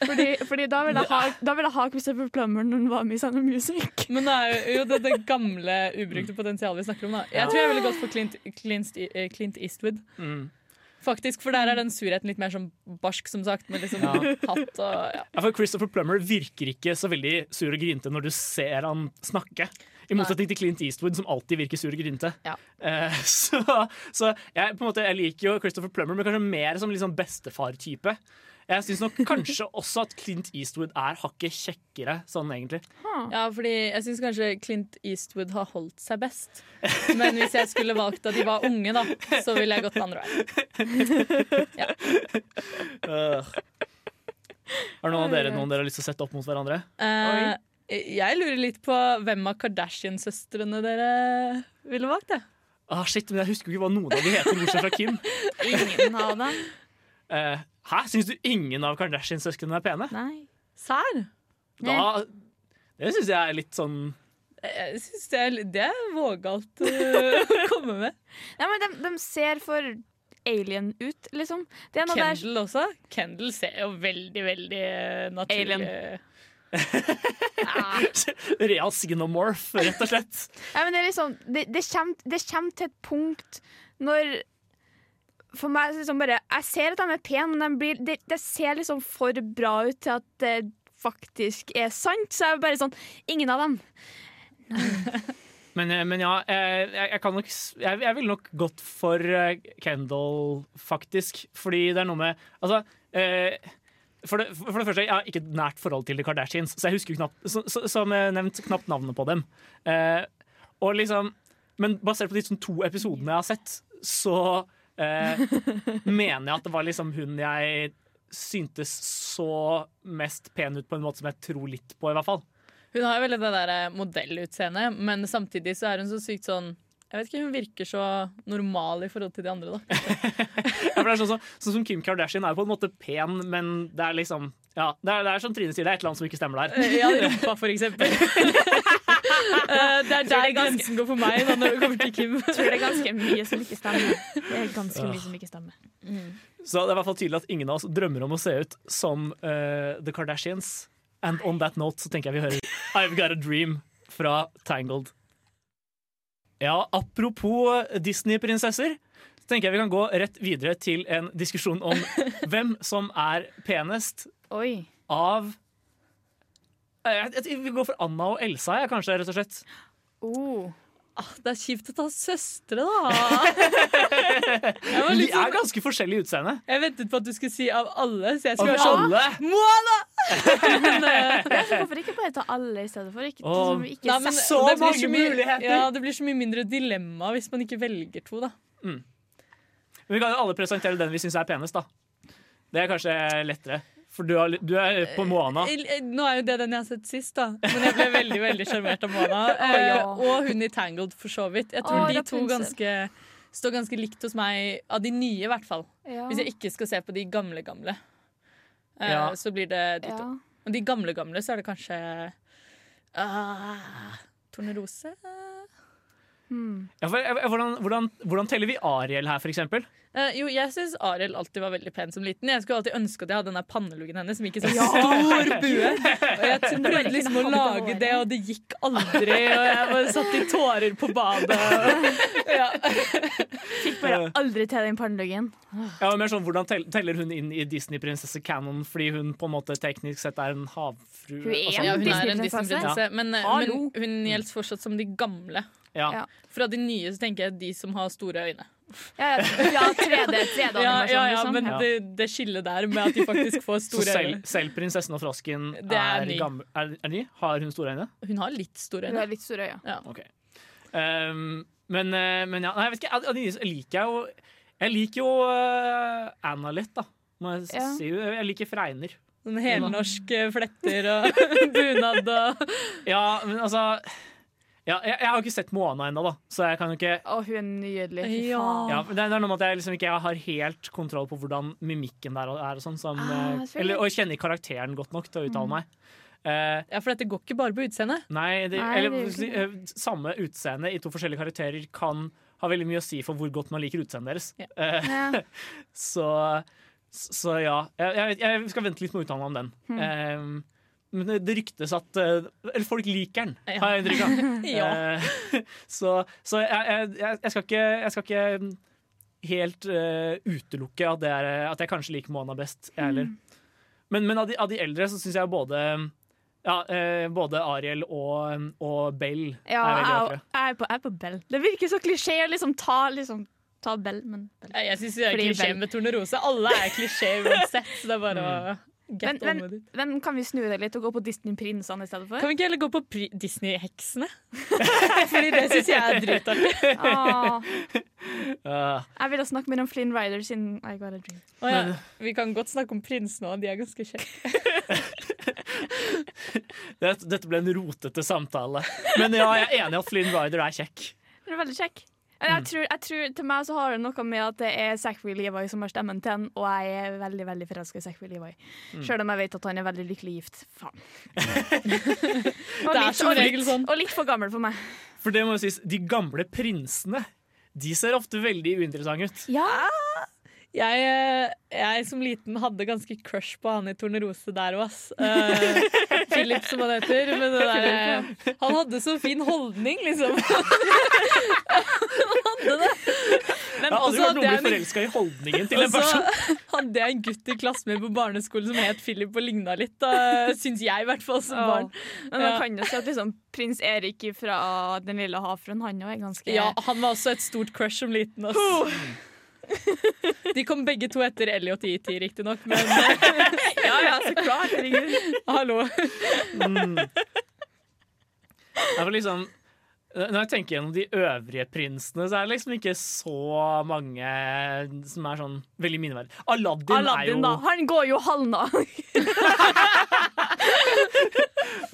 Fordi, fordi da, vil jeg ha, da vil jeg ha Christopher Plummer når han var med i Sound of Music. Men det er jo, det, det gamle ubrukte potensialet vi snakker om. da Jeg tror jeg ville gått for Clint, Clint, eh, Clint Eastwood. Mm. Faktisk, For der er den surheten litt mer sånn barsk, som sagt. Med liksom Ja. hatt og ja. Ja, for Christopher Plummer virker ikke så veldig sur og grinte når du ser han snakke. I motsetning til Clint Eastwood, som alltid virker sur og grinte. Ja. Uh, så så jeg, på en måte, jeg liker jo Christopher Plummer, men kanskje mer som sånn bestefar-type. Jeg syns nok kanskje også at Clint Eastwood er hakket kjekkere, sånn egentlig. ja, fordi jeg syns kanskje Clint Eastwood har holdt seg best. Men hvis jeg skulle valgt da de var unge, da, så ville jeg gått den andre veien. Er Har noen av dere noen dere har lyst til å sette opp mot hverandre? Uh, jeg lurer litt på hvem av Kardashian-søstrene dere ville valgt. jeg. Ah, shit, men Jeg husker jo ikke hva noen av de heter, bortsett fra Kim. Ingen av dem. Eh, hæ? Syns du ingen av Kardashian-søsknene er pene? Nei. Sær? Da, det syns jeg er litt sånn Jeg synes det, er, det er vågalt eh, å komme med. Nei, men de, de ser for alien ut, liksom. Det er noe der Kendal også. Kendal ser jo veldig, veldig eh, naturlig Alien. real xenomorph, rett og slett. Ja, men det, er liksom, det, det, kommer, det kommer til et punkt når For meg er liksom bare Jeg ser at de er pene, men de blir, det, det ser liksom for bra ut til at det faktisk er sant. Så jeg er bare sånn Ingen av dem. Men, eh, men ja, eh, jeg, jeg kan nok Jeg, jeg ville nok gått for eh, Kendal, faktisk. Fordi det er noe med Altså eh, for det, for det første, Jeg har ikke et nært forhold til The Kardashians, så jeg husker jo knapt, så, så, som jeg nevnt, knapt navnet på dem. Eh, og liksom, men basert på de sånn to episodene jeg har sett, så eh, mener jeg at det var liksom hun jeg syntes så mest pen ut på en måte som jeg tror litt på, i hvert fall. Hun har jo veldig det der eh, modellutseendet, men samtidig så er hun så sykt sånn Jeg vet ikke, Hun virker så normal i forhold til de andre. da Ja, for det er sånn, som- sånn som Kim Kardashian er jo på en måte pen, men det er liksom ja, det, er, det er som Trine sier, det er et eller annet som ikke stemmer der. Eh, Ja, rumpa, for eksempel. Eh, det er der grensen går for meg da, når det kommer til Kim. Jeg tror det er ganske mye som ikke stemmer. Det er ganske mye som ikke stemmer. Så det er i hvert fall tydelig at ingen av oss drømmer om å se ut som uh, The Kardashians. And on that note så tenker jeg vi hører I've Got a Dream fra Tangled. Ja, apropos Disney-prinsesser, så tenker jeg vi kan gå rett videre til en diskusjon om hvem som er penest Oi. av Eh, jeg, jeg, Vi går for Anna og Elsa, jeg, kanskje, rett og slett. Oh. Ah, det er kjipt å ta søstre, da. Vi De er sånn, ganske forskjellige i utseende. jeg ventet på at du skulle si av alle, så jeg Av skulle være sånn alle! Moana! Men, uh, hvorfor ikke bare ta alle i stedet for? Ikke, oh. som ikke Nei, men så det blir mange mye- muligheter. Ja, det blir så mye mindre dilemma hvis man ikke velger to, da. Men vi kan jo alle presentere den vi syns er penest, da. Det er kanskje lettere. For du, har, du er på Moana. Eh, Nå er jo det den jeg har sett sist, da. Men jeg ble veldig veldig sjarmert av Moana. Ja. Eh, og hun i Tangled, for så vidt. Jeg tror Å, de to ganske, står ganske likt hos meg, av de nye i hvert fall. Ja. Hvis jeg ikke skal se på de gamle gamle, eh, Ja. så blir det de to. ja. Og de gamle gamle, så er det kanskje uh, Tornerose? Hmm. Ja, for, eh, hvordan, hvordan, hvordan teller vi Ariel her, for eksempel? Eh, jo, jeg syns Ariel alltid var veldig pen som liten. Jeg skulle alltid ønske at jeg hadde den der panneluggen hennes som gikk i sånn stor bue. Og jeg prøvde liksom å lage det, og det gikk aldri. Og jeg bare satt i tårer på badet. Ja. Fikk bare aldri til den panneluggen. Ja, men mer sånn, Hvordan teller hun inn i Disney-prinsesse Canon fordi hun på en måte teknisk sett er en havfrue? Hun er sånn? Ja, hun er en Disney-prinsesse. Disney-prinsesse, men, eh, men hun gjelder fortsatt som de gamle. Ja. Ja. Fra de nye så tenker jeg de som har store øyne. Ja, ja 3D, 3D-animasjon, Ja, ja, ja, liksom. men Ja. det, det skillet der med at de faktisk får Så store selv, øyne. selv prinsessen og frosken er er, ny. gammel, er, er ny? Har hun store øyne? Hun har litt store Hun øyne. har litt store øyne. Okay. Um, men, eh, men ja, nei, jeg vet ikke. Jeg, så liker jo Jeg liker jo eh, Anna litt, da. Må jeg Ja. si. Jeg liker fregner. Sånn helnorske fletter og bunad og Ja, men altså ja, jeg, jeg har ikke sett Moana ennå, da, så jeg kan jo ikke Å, hun er nydelig. Fy Ja. faen. ja, men det, det er noe med at jeg liksom ikke har helt kontroll på hvordan mimikken der er. og sånn som, Ah, eh, eller, Og jeg kjenner karakteren godt nok til å uttale meg. Uh, Ja, for dette går ikke bare på utseendet. nei, det, Nei, eller eh, samme utseende i to forskjellige karakterer kan ha veldig mye å si for hvor godt man liker utseendet deres. Ja. Uh, Ja. så, så ja. Jeg, jeg, jeg skal vente litt med å uttale meg om den. Hmm. Men det, ryktes at eh, Eller folk liker den, Ja. har jeg inntrykk av. Ja. Eh, så så jeg, jeg, jeg, skal ikke, jeg skal ikke helt uh, utelukke at, det er, at jeg kanskje liker Mona best, jeg heller. Men, men av, de, av de eldre så syns jeg både ja, eh, både Ariel og, og Bell Ja, er veldig jeg, vakre. jeg, er på, jeg er på Bell. Det virker så klisjé å liksom ta, liksom, ta Bell, men Bell. Jeg, syns det er Fordi klisjé med Tornerose. Alle er klisjé uansett, så det er bare å Men, men, men kan vi snu det litt og gå på Disney-prinsene i stedet for? Kan vi ikke heller gå på Disney-heksene? Fordi det syns jeg er dritartig. Ah, Jeg jeg ville snakke mer om Flynn Rider siden I Got a Dream. Oh, ja, vi kan godt snakke om prinsene òg, de er ganske kjekke. det, dette ble en rotete samtale. Men ja, jeg er enig i at Flynn Rider er kjekk. Den er veldig kjekk. Jeg tror, jeg tror Til meg så har det noe med at det er Zachary Levi som har stemmen til han, og jeg er veldig veldig forelska i Zachary Levi. Selv om jeg vet at han er veldig lykkelig gift. Faen. og, Det er som og, regel litt, sånn. og litt for gammel for meg. For det må jo sies, de gamle prinsene de ser ofte veldig uinteressante ut. Ja, Jeg, eh, jeg som liten hadde ganske crush på han i Tornerose der òg, ass. Eh, Philip, som han heter. Men det der, han hadde så fin holdning, liksom. han hadde det. Men Jeg har aldri vært hørt noen bli forelska i holdningen til en person. hadde jeg en gutt i klassen min på barneskolen som het Philip og ligna litt. Da, syns jeg, i hvert fall, som barn. Men man Ja. kan jo si at liksom, prins Erik fra Den lille havfruen, han òg er ganske Ja, han var også et stort crush som liten. Ass. De kom begge to etter Elliot i IT, riktignok, men ja, ja, så klart. Herregud. hallo. Det var liksom, når jeg tenker gjennom de øvrige prinsene, så er det liksom ikke så mange som er sånn veldig minneverdige. Aladdin, er jo da. Han går jo halvna.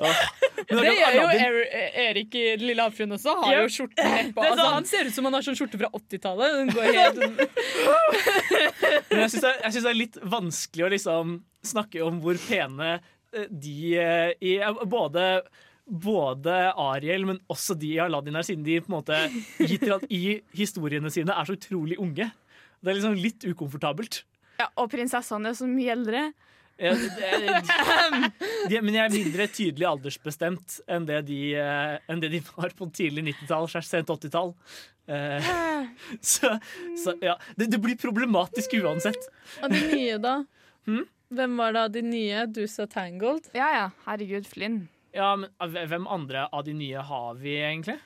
Men Det gjør jo Er Erik i lille havfruen også. Har yep. jo skjorten nedpå. Altså, han ser ut som han har sånn skjorte fra 80-tallet. Den går helt Men jeg syns det, det er litt vanskelig å liksom snakke om hvor pene eh, de eh, i eh, både både Ariel, men også de i Aladdin her, siden de på en måte gitt til at i historiene sine er så utrolig unge. Det er liksom litt ukomfortabelt. Ja, og prinsessene er så mye eldre. Det- det- de, men jeg er mindre tydelig aldersbestemt enn det de, eh, enn det de var på tidlig 90-tall, slash sent 80-tall. Eh, så, så ja, det, det blir problematisk uansett. Og de nye, da? Hmm? Hvem var da de nye? Du sa Tangled? Ja ja, herregud, Flynn. Ja, men Hvem andre av de nye har vi egentlig?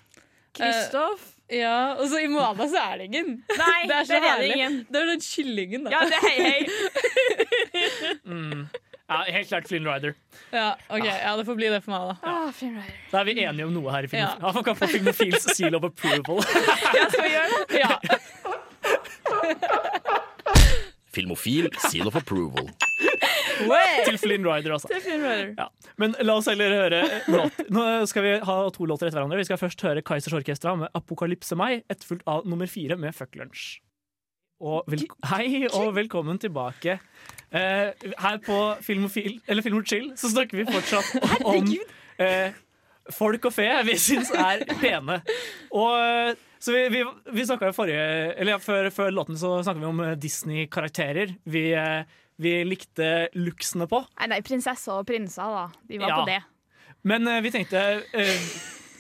Kristoff. Ja, og så i Moana så er det ingen. Nei, Det er så der er det herlig. Det er den kyllingen, da. Ja, det er hei, hei. Mm. Ja, helt klart Flynn Rider. Ja, ok, ja, det får bli det for meg, da. Ah, Flynn Rider. Da er vi enige om noe her i film. Ja. Ja. Man kan få Filmofils seal of approval. Ja, skal vi gjøre det? Ja. Filmofil seal of approval. Til Flynn Rider, altså. Er Flynn Rider. Ja. Men la oss heller høre låt. Nå skal vi ha to låter etter hverandre. Vi skal først høre Kaizers Orkestra med 'Apokalypse meg', etterfulgt av nummer fire med 'Fuck Lunch'. Og hei og velkommen tilbake. Eh, her på Filmofil, eller Film og Chill så snakker vi fortsatt om eh, folk og fe vi syns er pene. Og eh, så vi, vi, vi forrige Eller ja, før, før låten så snakket vi om eh, Disney-karakterer vi, eh, vi likte looksene på. Nei, nei, prinsesser og prinser, da. De var Ja. på det. Men uh, vi tenkte uh,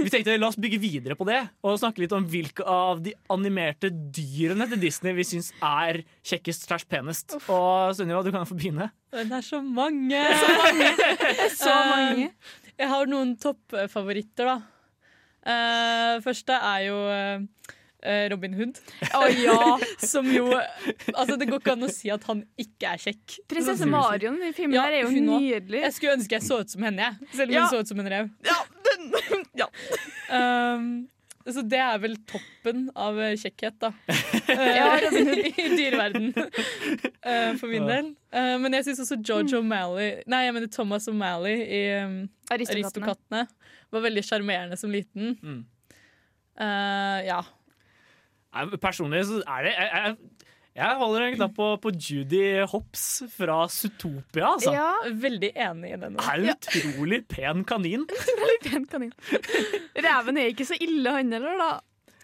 vi tenkte La oss bygge videre på det og snakke litt om hvilke av de animerte dyrene til Disney vi syns er kjekkest slash penest. Og Sunniva, du kan få begynne. Det er så mange! Så mange. Jeg har noen toppfavoritter, da. Uh, første er jo eh, Robin Hood. Å ja! Som jo Altså, det går ikke an å si at han ikke er kjekk. Prinsesse Marion i filmen Ja, her er jo nydelig. Jeg skulle ønske jeg så ut som henne, jeg. Selv om Ja. hun så ut som en rev. Ja, den, ja. Um, så det er vel toppen av eh, kjekkhet, da. Ja, Robin Hood I dyreverden. Uh, for min del. Uh, men jeg syns også George O'Malley Nei, jeg mener Thomas O'Malley i um. Aristokattene var veldig sjarmerende som liten. Mm. Uh, ja. Personlig så er det Jeg, jeg, jeg holder en knapp på, på Judy Hopps fra Zootopia. Altså. Ja, Veldig enig i den. Er en utrolig pen kanin. utrolig pen kanin. Reven er ikke så ille, han heller, da.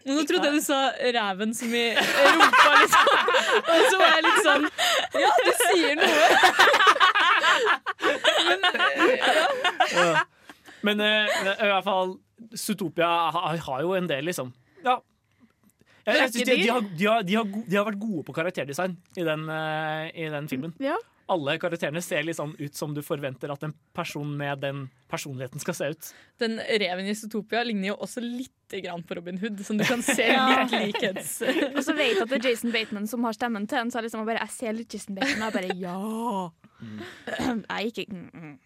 Nå trodde jeg du sa ræven som i rumpa, liksom. Og så var jeg litt sånn Ja, du sier noe. Men eh, i hvert fall Zootopia har, har jo en del, liksom. Ja. Jeg, jeg synes de, de, har, de, har, de, har, go- de har vært gode på karakterdesign i den, uh, i den filmen. Ja. Alle karakterene ser litt sånn ut som du forventer at en person med den personligheten skal se ut. Den reven i Zootopia ligner jo også litt grann på Robin Hood, som du kan se litt likhets... Og så vet at det er Jason Bateman som har stemmen til en, så liksom bare, jeg ser litt Jason Bateman, og jeg bare ja. Jeg ikke mm, mm.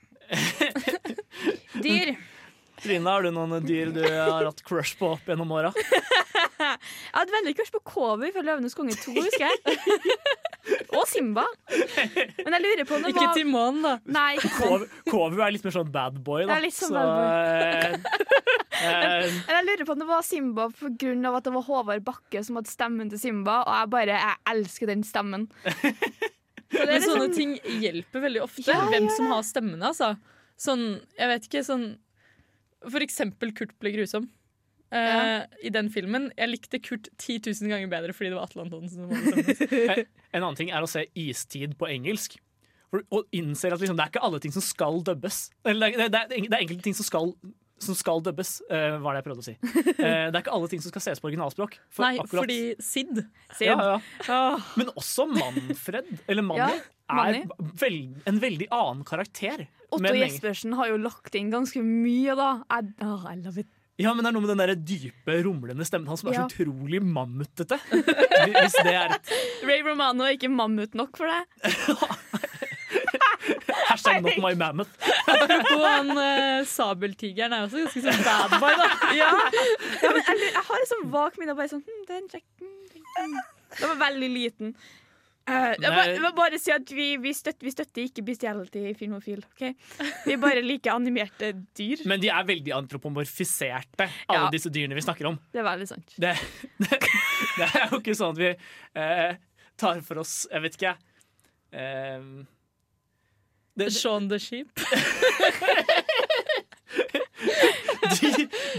Dyr. Trine, har du noen dyr du har hatt crush på opp gjennom åra? Jeg hadde veldig kurs på Kobi fra Løvenes konge 2, husker jeg. Og Simba. Men jeg lurer på om det Ikke var Timon, da. Nei, ikke. Kovu er litt mer sånn bad boy, da. Det er litt sånn Så, bad boy. Men jeg lurer på om det var Simba pga. at det var Håvard Bakke som hadde stemmen til Simba, og jeg bare jeg elsker den stemmen. Så det er Men sånne liksom, ting hjelper veldig ofte. Ja, hvem som har stemmene, altså. Sånn, jeg vet ikke, sånn For eksempel Kurt ble grusom. Eh. I den filmen. Jeg likte Kurt 10 000 ganger bedre fordi det var Atle Antonsen. En annen ting er å se Istid på engelsk. Og innser at liksom, det er ikke alle ting som skal dubbes. Eller det, er- det, er, det er enkelte ting som skal, som skal dubbes, uh, var det jeg prøvde å si. Uh, det er ikke alle ting som skal ses på originalspråk. For Nei, akkurat- fordi Sid. ja, ja. Men også Manfred, eller Manny, Ja, er vel, en veldig annen karakter. Otto Jespersen har jo lagt inn ganske mye, da. I, oh, I love it. Ja, men det er noe med den der dype, rumlende stemmen hans som er Ja. så utrolig mammutete. Hvis det er et Ray Romano er ikke mammut nok for deg. hashtag not my mammoth. Apropos han uh, sabeltigeren er også ganske sånn bad boy, da. Ja, ja men jeg, jeg har et sånn vagt minne av bare sånn hm, Den er en kjekk, hm, det er en- det var veldig liten. Eh, jeg, bare, jeg vil bare si at vi, vi, støtter, vi støtter ikke bestiality i Filmofil. Okay? Vi bare liker animerte dyr. Men de er veldig antropomorfiserte, alle Ja. disse dyrene vi snakker om. Det er veldig sant. Det, det, det er jo ikke sånn at vi eh, tar for oss Jeg vet ikke, jeg. Eh, Shaun the Sheep.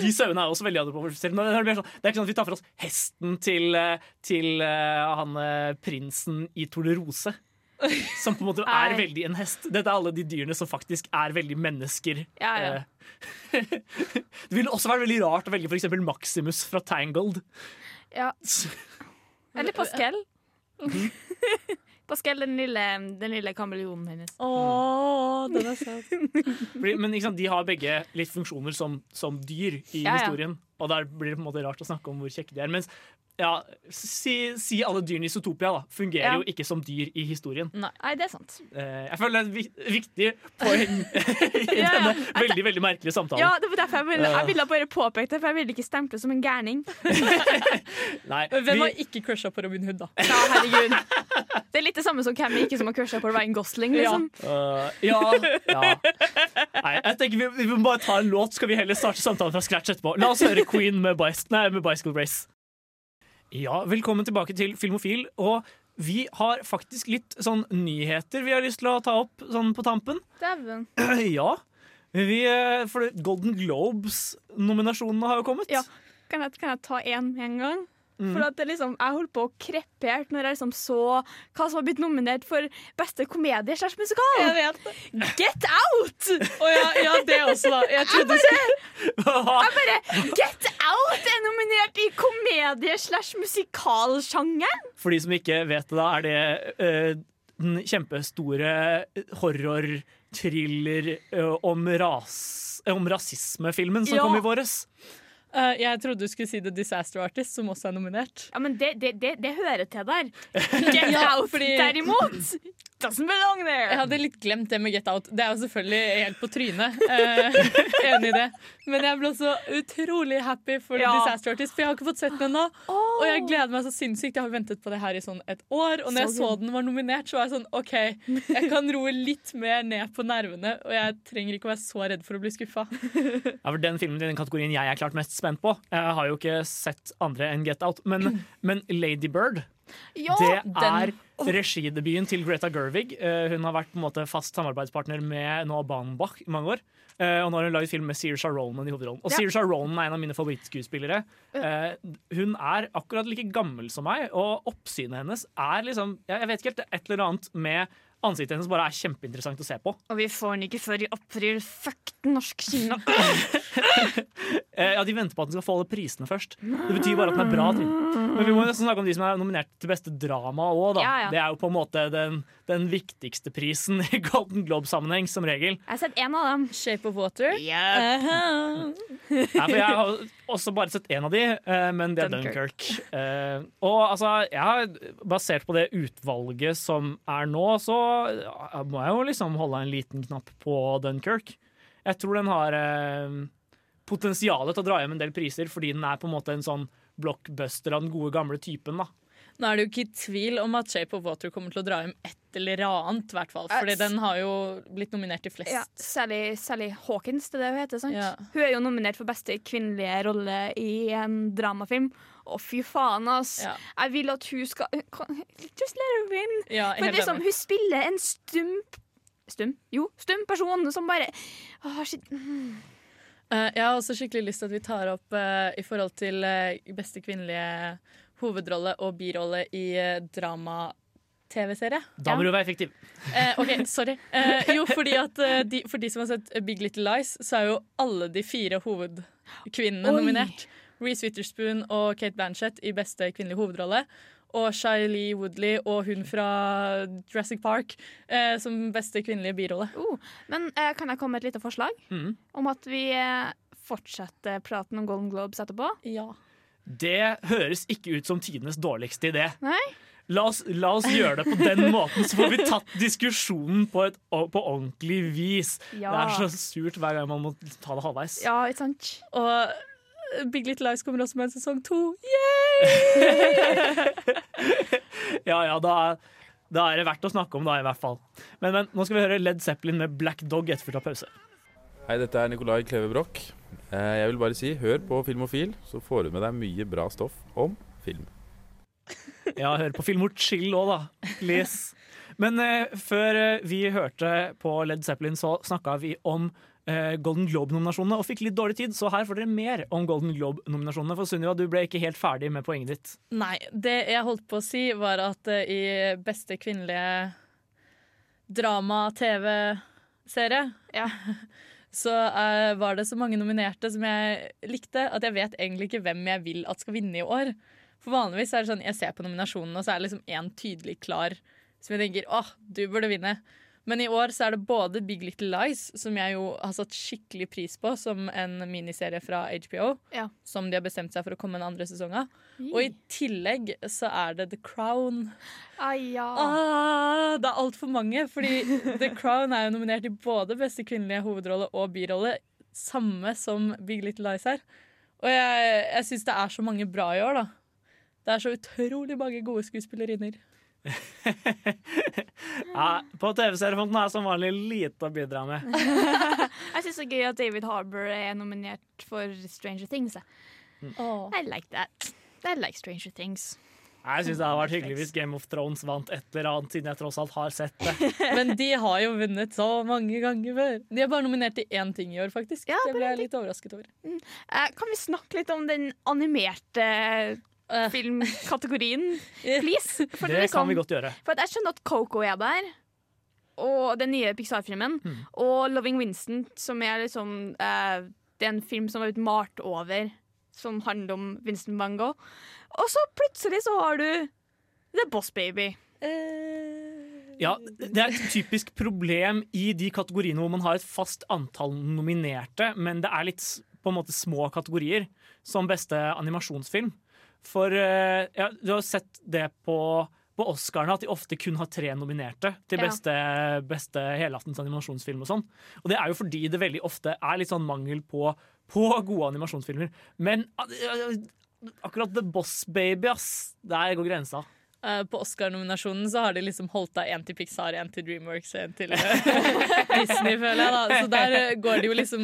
de, sauene er også veldig antropomorfiserte. Men det er, sånn, det er ikke sånn at vi tar for oss hesten til, eh, til uh, han eh, prinsen i Tornerose. Som på en måte er veldig en hest. Dette er alle de dyrene som faktisk er veldig mennesker. Ja, ja. Det ville også vært veldig rart å velge eksempel Maximus fra Tangled. Ja. Eller Pascal. Pascal, den lille, den lille kameleonen hennes. Åh, den er søt. Fordi, men ikke sant, de har begge litt funksjoner som, som dyr i Ja, ja. historien. Og der blir det på en måte rart å snakke om hvor kjekke de er. Mens ja, si, si alle dyrene i Zootopia da, fungerer Ja. jo ikke som dyr i historien. Nei, det er sant. Eh, jeg føler det er et viktig poeng i Ja, ja. denne veldig veldig merkelige samtalen. Ja, det var derfor jeg ville, jeg ville bare påpeke det, for jeg ville ikke stemple som en gærning. Nei, Hvem vi- har ikke crusha på Robin Hood, da? Ja, herregud. Det er litt det samme som hvem ikke som har crusha på Ryan Gosling, liksom. Øh, ja, ja. Nei, jeg tenker vi, vi må bare ta en låt, skal vi heller starte samtalen fra scratch etterpå. La oss høre Queen med, Bice, nei, med Bicycle Race. Ja, velkommen tilbake til Filmofil. Og vi har faktisk litt sånn nyheter vi har lyst til å ta opp sånn på tampen. Dæven. Ja. Vi, eh, for Golden Globes-nominasjonene har jo kommet. Ja. Kan jeg, kan jeg ta én med en gang? For at det liksom, Jeg holdt på å krepere når jeg liksom så hva som har blitt nominert for beste komedie slash musikal. Jeg vet. Get Out! Å ja, ja, det også, da. Jeg trodde Jeg bare, Get Out er nominert i komedie slash musikalsjangeren! For de som ikke vet det, da er det uh, den kjempestore horror-thriller uh, om, ras, eh, om rasismefilmen som Ja. kom i våres. Eh, jeg trodde du skulle si The Disaster Artist, som også er nominert. Ja, men det, det, det, det hører til der. Get Ja, Out, fordi- derimot, doesn't belong there. Jeg hadde litt glemt det med Get Out. Det er jo selvfølgelig helt på trynet. Uh, enig i det. Men jeg ble også utrolig happy for Ja. The Disaster Artist, for jeg har ikke fått sett den ennå. Og jeg gleder meg så sinnssykt. Jeg har ventet på det her i sånn et år. Og når jeg Så så den var nominert, så var jeg sånn OK, jeg kan roe litt mer ned på nervene, og jeg trenger ikke å være så redd for å bli skuffa. Ja, for Den filmen i den kategorien jeg er klart mest spent på. Jeg har jo ikke sett andre enn Get Out. Men, men Lady Bird, Ja, det er regidebuten til Greta Gerwig. Eh, hun har vært på en måte fast samarbeidspartner med Noah Baumbach i mange år. Eh, og nå har hun laget film med Saoirse Ronan i hovedrollen. Og Ja. Saoirse Ronan er en av mine favorittskuespillere. Eh, hun er akkurat like gammel som meg, og oppsynet hennes er liksom Jeg jeg vet ikke helt, det er et eller annet med ansiktet hennes bare er kjempeinteressant å se på. Og vi får den ikke før i april. Fuck norsk kino. Eh, ja, De venter på at den skal få alle prisene først. Det betyr bare at den er bra. Men vi må nesten snakke om de som er nominert til beste drama òg. Ja, ja. Det er jo på en måte den, den viktigste prisen i Golden Globe-sammenheng, som regel. Jeg har sett én av dem. Shape of Water. Yeah. Nei, for jeg har også bare sett én av de, eh, men det er Dunkirk. Dunkirk. Eh, og altså, jeg har, basert på det utvalget som er nå, så må jeg jo liksom holde en liten knapp på Dunkirk. Jeg tror den har eh, potensialet til å dra hjem en del priser, fordi den er på en måte en sånn blockbuster av den gode, gamle typen. da. Nå er det jo ikke i tvil om at Shape of Water kommer til å dra hjem et eller annet, i hvert fall. Fordi Eh, den har jo blitt nominert til flest. Ja, Sally, Sally Hawkins, det er det hun heter. sant? Ja. Hun er jo nominert for beste kvinnelige rolle i en dramafilm. Å, fy faen, ass. Ja. Jeg vil at hun skal Just let her win. Ja, For helt liksom, hun spiller en stum Stum? Jo, stum person som bare Åh, shit. Eh, jeg har også skikkelig lyst til at vi tar opp uh, i forhold til uh, beste kvinnelige hovedrolle og birolle i uh, drama-TV-serie. Da må du være effektiv. Eh, OK, sorry. Eh, jo, fordi at eh, de, For de som har sett Big Little Lies, så er jo alle de fire hovedkvinnene Oi. nominert. Reece Witherspoon og Kate Blanchett i beste kvinnelige hovedrolle. Og Shiley Woodley og hun fra Jurassic Park eh, som beste kvinnelige birolle. Oh, men eh, kan jeg komme med et lite forslag? Mm. Om at vi eh, fortsetter praten om Golden Globes etterpå? Ja. Det høres ikke ut som tidenes dårligste idé. Nei? La oss, la oss gjøre det på den måten, så får vi tatt diskusjonen på, et, på ordentlig vis. Ja. Det er så surt hver gang man må ta det halvveis. Ja, ikke sant? Og Big Little Lies kommer også med en sesong to. Ja, ja, da, da er det verdt å snakke om, da, i hvert fall. Men, men nå skal vi høre Led Zeppelin med Black Dog etterfulgt av pause. Hei, dette er Nikolai Kleve Broch. Eh, Jeg vil bare si, hør på Filmofil, så får du med deg mye bra stoff om film. Ja, hør på Filmor Chill òg, da. Please. Men eh, før eh, vi hørte på Led Zeppelin, så snakka vi om eh, Golden Globe-nominasjonene og fikk litt dårlig tid, så her får dere mer om Golden Globe-nominasjonene. For Sunniva, du ble ikke helt ferdig med poenget ditt. Nei, det jeg holdt på å si, var at eh, i beste kvinnelige drama-TV-serie Ja. så uh, var det så mange nominerte som jeg likte, at jeg vet egentlig ikke hvem jeg vil at skal vinne i år. For vanligvis er det sånn, jeg ser på nominasjonene, og så er det liksom én tydelig klar som jeg tenker åh, du burde vinne. Men i år så er det både Big Little Lies, som jeg jo har satt skikkelig pris på, som en miniserie fra HBO, Ja. som de har bestemt seg for å komme en andre sesong av. Og i tillegg så er det The Crown. Ai, ja. Ah, det er altfor mange, fordi The Crown er jo nominert i både beste kvinnelige hovedrolle og birolle, samme som Big Little Lies her. Og jeg, jeg syns det er så mange bra i år, da. Det er så utrolig mange gode skuespillerinner. Ja, på TV-seriefronten er som vanlig lite å bidra med. Jeg syns det er gøy at David Harbour er nominert for Stranger Things. jeg. I like that. I like Stranger Things. Jeg syns det hadde vært hyggelig hvis Game of Thrones vant et eller annet, siden jeg tross alt har sett det. Men de har jo vunnet så mange ganger før. De er bare nominert til én ting i år, faktisk. Ja, det ble jeg litt overrasket over. Eh, kan vi snakke litt om den animerte. Filmkategorien, please? For Det liksom- kan vi godt gjøre. For at jeg skjønner at Coco er der, og den nye Pixar-filmen, Mm. og Loving Winston', som er liksom eh, Det er en film som har blitt malt over, som handler om Winston van Gogh. Og så plutselig så har du The Boss Baby. Ja, Det er et typisk problem i de kategoriene hvor man har et fast antall nominerte, men det er litt på en måte små kategorier, som beste animasjonsfilm. For eh, ja, du har sett det på, på Oscarene, at de ofte kun har tre nominerte til Ja. beste, beste helaftens animasjonsfilm og sånn. Og det er jo fordi det veldig ofte er litt sånn mangel på, på gode animasjonsfilmer. Men eh, akkurat The Boss Baby, ass, der går grensa. Eh, på Oscar-nominasjonen så har de liksom holdt av én til Pixar, én til Dreamworks og én til eh, Disney, føler jeg. da Så der eh, går det jo liksom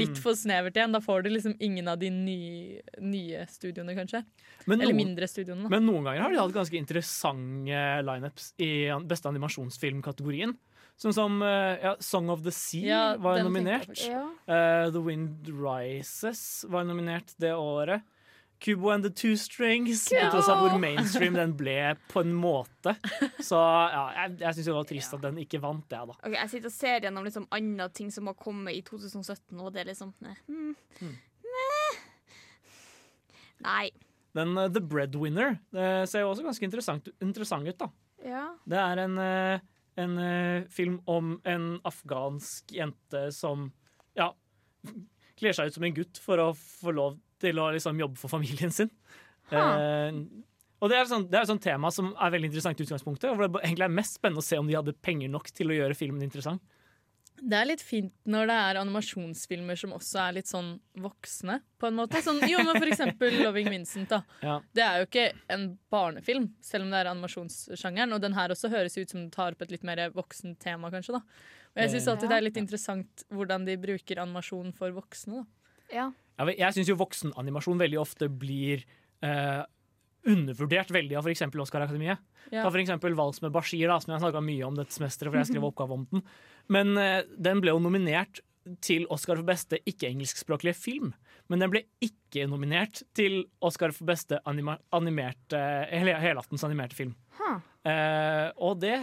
litt for snevert igjen. Da får du liksom ingen av de nye, nye studioene, kanskje. Men Eller noen- mindre studioene. da Men noen ganger har de hatt ganske interessante lineups i beste animasjonsfilmkategorien. Sånn som ja, Song of the Sea Ja, var nominert. Ja. Uh, the Wind Rises var nominert det året. Kubo and the Two Strings, på tross av hvor mainstream den ble på en måte. Så ja, jeg, jeg syns det var trist at den ikke vant det, da. Okay, Jeg sitter og ser gjennom liksom andre ting som har kommet i 2017, og det er liksom ne. Hmm. Nei. Den uh, The Breadwinner det ser jo også ganske interessant, interessant ut, da. Ja. Det er en, eh, en uh, film om en afghansk jente som ja, kler seg ut som en gutt for å få lov til å liksom, jobbe for familien sin. Uh, og det er, sånn, et sånt tema som er veldig interessant i utgangspunktet. Og hvor det egentlig er mest spennende å se om de hadde penger nok til å gjøre filmen interessant. Det er litt fint når det er animasjonsfilmer som også er litt sånn voksne, på en måte. Sånn, jo, men for eksempel Loving Vincent. da Ja. Det er jo ikke en barnefilm, selv om det er animasjonssjangeren. Og den her også høres ut som den tar opp et litt mer voksent tema, kanskje. da Og jeg syns alltid det er litt interessant hvordan de bruker animasjon for voksne. da ja. Jeg, jeg syns jo voksenanimasjon veldig ofte blir eh, undervurdert veldig av f.eks. Oscar-akademiet. Ja. Ta eksempel Vals med Bashir, da, som jeg snakka mye om dette semesteret, for jeg skrev oppgave om den. Men eh, den ble jo nominert til Oscar for beste ikke-engelskspråklige film. Men den ble ikke nominert til Oscar for beste anima animerte, helaftens animerte film. Huh. Eh, og det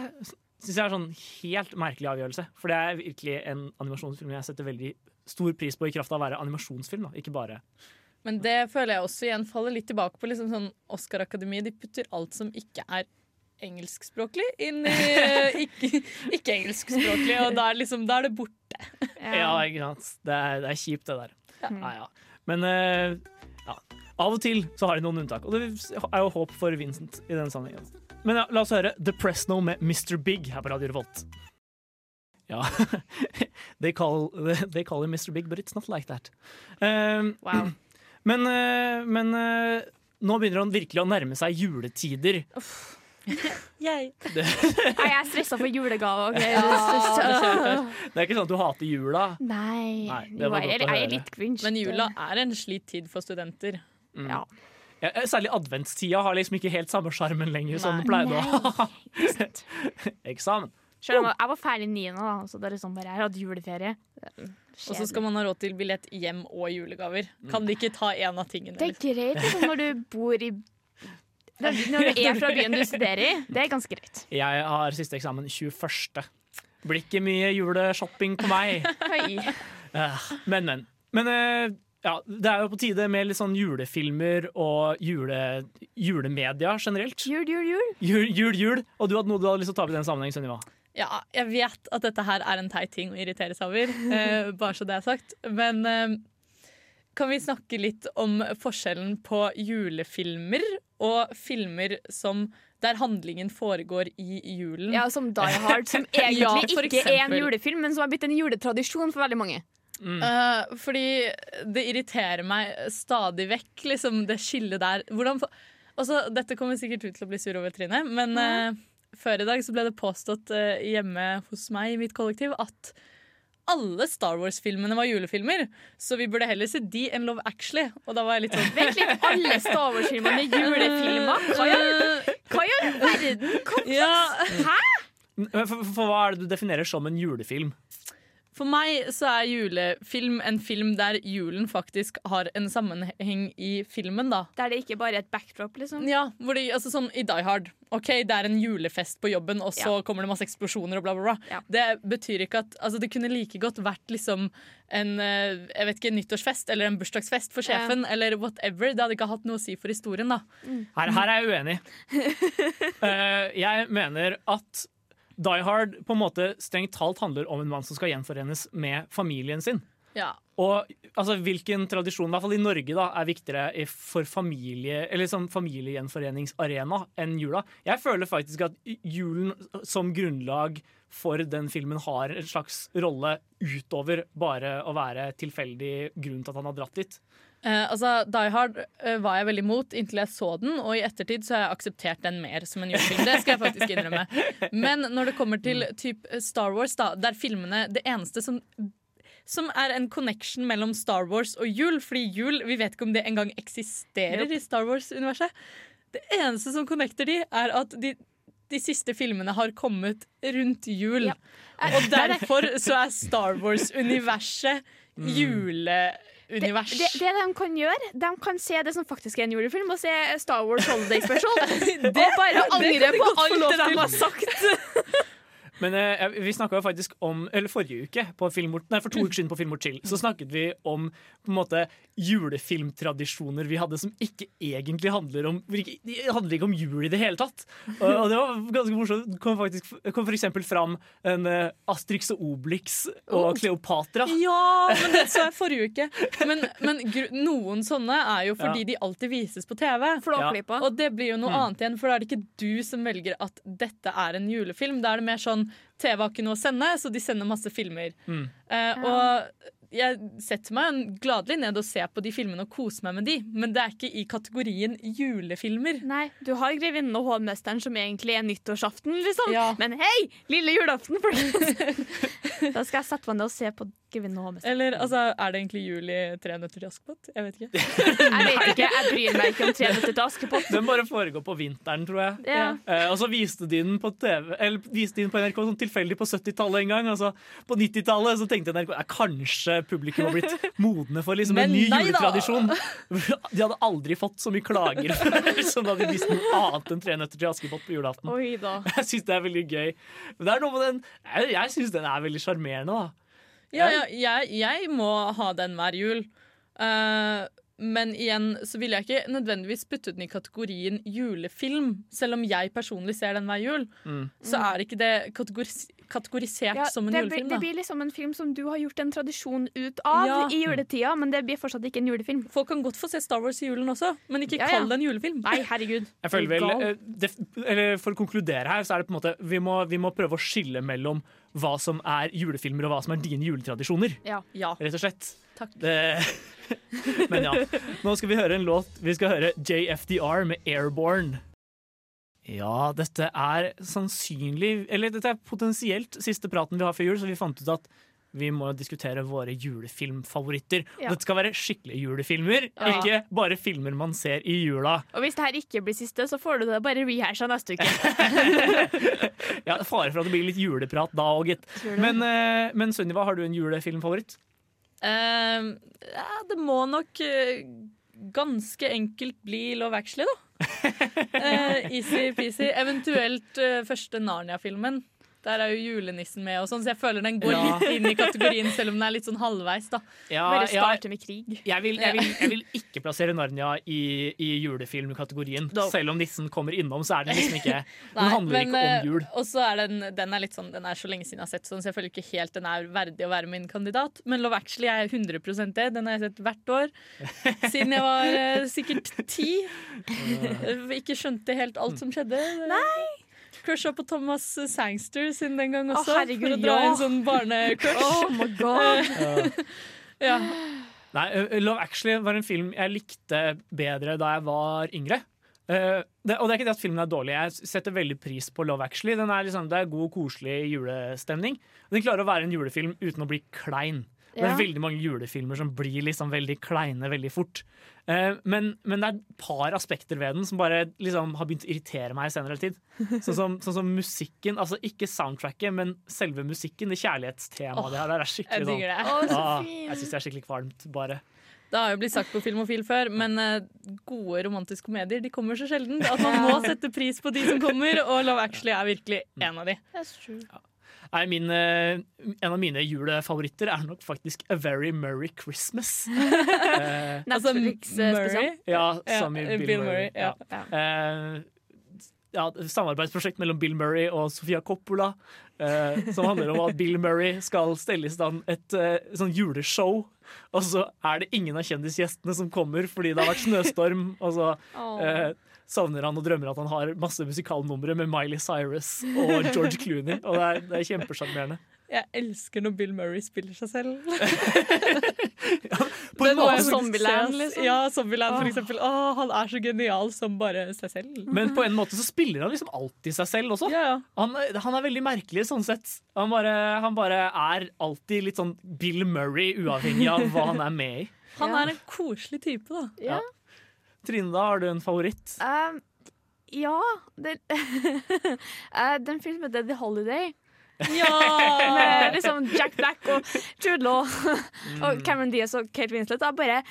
syns jeg er sånn helt merkelig avgjørelse. For det er virkelig en animasjonsfilm jeg setter veldig stor pris på i kraft av å være animasjonsfilm, da, ikke bare Men det føler jeg også igjen faller litt tilbake på liksom sånn Oscar-akademiet. De putter alt som ikke er engelskspråklig, inn i ikke- ikke-engelskspråklig, og da er, liksom, da er det borte. Ja, ikke sant. Det er, det er kjipt, det der. Ja, ja. Men eh, ja. av og til så har de noen unntak, og det er jo håp for Vincent i denne sammenhengen. Men ja, la oss høre The Presno med Mr. Big her på Radio Revolt. Ja, they call, they call him Mr. Big, but it's not like that. Um, Wow. Men, eh, men eh, nå begynner han virkelig å nærme seg juletider. Jeg. Nei, jeg er stressa for julegaver. Ja, Det er ikke sånn at du hater jula. Nei. Nei, det var jeg, godt å jeg er litt cringe. Men jula er en slitt tid for studenter. Ja. Ja, eh, særlig adventstida har liksom ikke helt samme sjarmen lenger som Nei. den pleide å ha. Eksamen. Selv om jeg var ferdig i niende, da, så det er liksom bare, jeg hadde juleferie. Og så skal man ha råd til billett hjem og julegaver. Kan de ikke ta én av tingene? Det er liksom? greit liksom, når du bor i Når når du er fra byen du studerer i. Det er ganske greit. Jeg har siste eksamen 21. Blir ikke mye juleshopping på meg. Eh, Men, men. Men eh, ja, det er jo på tide med litt sånn julefilmer og jule, julemedia generelt. Jul, jul, jul. Jul, jul, jul. Og du hadde noe du hadde lyst til å ta opp i den sammenheng, Sunniva? Ja, jeg vet at dette her er en teit ting å irritere seg over, eh, bare så det er sagt. Men eh, kan vi snakke litt om forskjellen på julefilmer og filmer som der handlingen foregår i julen? Ja, Som Die Hard, som egentlig Ja, ikke er en julefilm, men som har blitt en juletradisjon for veldig mange. Eh, fordi det irriterer meg stadig vekk, liksom, det skillet der. Hvordan, altså, dette kommer sikkert ut til å bli sur over Trine, men eh, før i dag så ble det påstått eh, hjemme hos meg i mitt kollektiv at alle Star Wars-filmene var julefilmer, så vi burde heller se de enn Love Actually. Og da var jeg litt sånn Vent litt, alle Star Wars-filmene er julefilmer? Hva i all- verden? Kom, Ja. Hæ? For, for hva er det du definerer som en julefilm? For meg så er julefilm en film der julen faktisk har en sammenheng i filmen, da. Der det ikke bare er et backdrop, liksom? Ja, hvor de, altså sånn i Die Hard. Ok, Det er en julefest på jobben, og så kommer det masse eksplosjoner og bla, bla, bla. Ja. Det betyr ikke at Altså, det kunne like godt vært liksom en eh, jeg vet ikke, nyttårsfest eller en bursdagsfest for sjefen, eller whatever. Det hadde ikke hatt noe å si for historien, da. Her, her er jeg uenig. uh, jeg mener at Die Hard på en måte strengt talt handler om en mann som skal gjenforenes med familien sin. Ja. Og altså, hvilken tradisjon, i hvert fall i Norge, da, er viktigere for familie, eller som familiegjenforeningsarena enn jula? Jeg føler faktisk at julen som grunnlag for den filmen har en slags rolle utover bare å være tilfeldig grunn til at han har dratt dit. Eh, altså, Die Hard uh, var jeg veldig imot inntil jeg så den, og i ettertid så har jeg akseptert den mer som en julefilm. Det skal jeg faktisk innrømme. Men når det kommer til typ Star Wars, da, der filmene Det eneste som som er en connection mellom Star Wars og jul. Fordi jul, vi vet ikke om det engang eksisterer i Star Wars-universet. Det eneste som connecter de, er at de, de siste filmene har kommet rundt jul. Ja. Og derfor så er Star Wars-universet Mm. Det, det, det de kan gjøre, de kan se det som faktisk er en julefilm, og se Star Wars Holiday Special. og bare angre på alt det de har sagt. Men eh, vi snakka faktisk om Eller forrige uke, på Filmort, nei, for to uker siden på Filmort Chill, så snakket vi om på en måte julefilmtradisjoner vi hadde som ikke egentlig handler om ikke, handler ikke om jul i det hele tatt. Og, og det var ganske morsomt. Det kom, faktisk, kom for eksempel fram en uh, Astrix og Obelix og Kleopatra. Ja, men det så jeg forrige uke. Men, men noen sånne er jo fordi de alltid vises på TV. Flåklypa. Og det blir jo noe Mm. annet igjen, for da er det ikke du som velger at dette er en julefilm. Da er det mer sånn TV har ikke noe å sende, så de sender masse filmer. Mm. Uh, og jeg setter meg gladelig ned og ser på de filmene og koser meg med de, men det er ikke i kategorien julefilmer. Nei, du har Grevinnen og hovmesteren som egentlig er nyttårsaften, liksom. Ja. Men hei, lille julaften! da skal jeg sette meg ned og se på Grevinnen og hovmesteren. Eller altså, er det egentlig jul i Tre nøtter til Askepott? Jeg vet ikke. Jeg vet ikke, jeg bryr meg ikke om Tre nøtter til Askepott. Den bare foregår på vinteren, tror jeg. Ja. Eh, og så viste de den på TV Eller viste de den på NRK sånn tilfeldig på 70-tallet en gang. Altså, på 90-tallet så tenkte NRK kanskje publikum har blitt modne for liksom, en ny nei juletradisjon. De hadde aldri fått så mye klager før som da de visste noe annet enn Tre nøtter til Askepott på julaften. Oi. Jeg syns det er veldig gøy. Men det er noe med den Jeg, jeg syns den er veldig sjarmerende, da. Ja, ja jeg, jeg må ha den hver jul. Uh, men igjen så vil jeg ikke nødvendigvis putte den i kategorien julefilm. Selv om jeg personlig ser den hver jul, Mm. så er ikke det kategoris kategorisert Ja, som en det, blir, julefilm. det blir liksom en film som du har gjort en tradisjon ut av Ja. i juletida, men det blir fortsatt ikke en julefilm. Folk kan godt få se Star Wars i julen også, men ikke Ja, ja. kall det en julefilm. Nei, herregud. Jeg føler vel, eh, det, eller For å konkludere her, så er det på en måte vi må, vi må prøve å skille mellom hva som er julefilmer og hva som er dine juletradisjoner. Ja. Ja, Rett og slett. takk. Det, men ja. Nå skal vi høre en låt. Vi skal høre JFDR med 'Airborne'. Ja, dette er sannsynlig Eller dette er potensielt siste praten vi har før jul, så vi fant ut at vi må diskutere våre julefilmfavoritter. Og Ja. Dette skal være skikkelige julefilmer, Ja. ikke bare filmer man ser i jula. Og hvis det her ikke blir siste, så får du det bare rehasha neste uke. Ja, Fare for at det blir litt juleprat da òg, gitt. Men, eh, men Sunniva, har du en julefilmfavoritt? Uh, ja, det må nok eh, ganske enkelt bli Love Actually, da. Eh, Easy-peasy. Eventuelt uh, første Narnia-filmen. Der er jo julenissen med, og sånn, så jeg føler den går Ja. litt inn i kategorien, selv om den er litt sånn halvveis. da Ja, Bare ja, med krig. jeg, vil, jeg, vil, jeg vil ikke plassere Narnia i, i julefilmkategorien. Selv om nissen kommer innom, så er den liksom ikke Den Nei, handler men, ikke om eh, jul. Og så er den, den er litt sånn Den er så lenge siden jeg har sett sånn, så jeg føler ikke helt den er verdig å være min kandidat. Men Love Actually er 100 det. Den har jeg sett hvert år siden jeg var eh, sikkert ti. Ikke skjønte helt alt som skjedde. Nei Crusha på Thomas Sangster siden den gang Å, også. herregud, for å dra ja. en sånn barnecrush. Oh my god. ja. Nei, uh, Love Actually var en film jeg likte bedre da jeg var yngre. Uh, det, og det er ikke det at filmen er dårlig. Jeg setter veldig pris på Love Actually. Den er liksom, det er god, koselig julestemning. Den klarer å være en julefilm uten å bli klein. Det er veldig mange julefilmer som blir liksom veldig kleine veldig fort. Uh, men, men det er et par aspekter ved den som bare liksom har begynt å irritere meg i senere tid. Sånn som, sånn som musikken, altså ikke soundtracket, men selve musikken. Det kjærlighetstemaet det her, det er Jeg skikkelig sånn digger det. Så ah. Jeg syns det er skikkelig kvalmt, bare. Det har jo blitt sagt på Filmofil før, men eh, gode romantiske komedier de kommer så sjelden at man må sette pris på de som kommer, og Love Actually er virkelig en av de. That's Nei, min, eh, en av mine julefavoritter er nok faktisk A Very Merry Christmas. Eh, Altså, eh, Murray. ja, Ja, som i Bill, Bill Murray. Murray, ja. Ja. Eh, ja, samarbeidsprosjekt mellom Bill Murray og Sofia Coppola. eh, som handler om at Bill Murray skal stelle i stand et eh, sånn juleshow. Og så er det ingen av kjendisgjestene som kommer fordi det har vært snøstorm. Og så Åh. Savner han og drømmer at han har masse musikalnumre med Miley Cyrus og George Clooney. Og det er, det er kjempesjarmerende. Jeg elsker når Bill Murray spiller seg selv. ja, På en måte Zombieland, liksom. Ja, Zombieland for eksempel. Åh, han er så genial som bare seg selv. Men på en måte så spiller han liksom alltid seg selv også. Ja, ja. Han, han er veldig merkelig sånn sett. Han bare, han bare er alltid litt sånn Bill Murray, uavhengig av hva han er med i. Han er en koselig type, da. Ja. Trine, da har du en favoritt? Um, ja det, Eh, Den filmen The Holiday. Med liksom Jack Black og Jude Law og Cameron Diaz og Kate Winslet. Jeg, bare,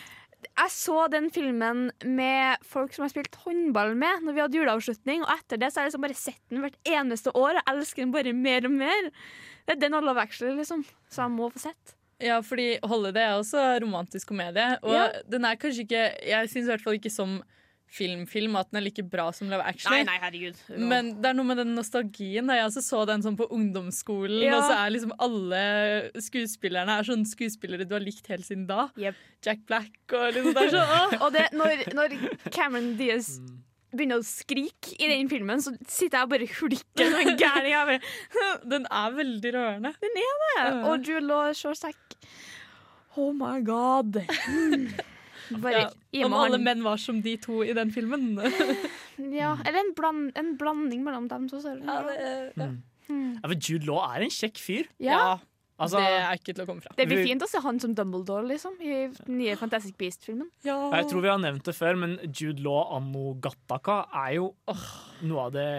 jeg så den filmen med folk som jeg har spilt håndball med når vi hadde juleavslutning, og etter det så har jeg liksom bare sett den hvert eneste år og elsker den bare mer og mer. Det er den og Love Actually, liksom. Så jeg må få sett. Ja, fordi Holiday er også romantisk komedie. Og Ja. den er kanskje ikke Jeg syns i hvert fall ikke som filmfilm at den er like bra som Love Actually. Nei, nei, herregud. Men det er noe med den nostalgien. Da. Jeg også så den sånn på ungdomsskolen, Ja. og så er liksom alle skuespillerne er sånne skuespillere du har likt helt siden da. Yep. Jack Black og liksom det er sånn. Og det, når, når Cameron Diaz begynner å skrike i den filmen, så sitter jeg og bare hulker som en. Bare, Den er veldig rørende. Og Drew Law Shorsack Oh my god. Mm. Bare Ja, om alle han. menn var som de to i den filmen. Ja, eller en, bland, en blanding mellom dem to. Så. er det- Ja, det, ja. Mm. Ja, men Jude Law er en kjekk fyr. Ja, Altså, det er ikke til å komme fra. det blir fint å se han som Dumbledore liksom, i den nye Fantastic Beast-filmen. jeg tror vi har nevnt det før, men Jude Law anno Gattaca er jo noe av det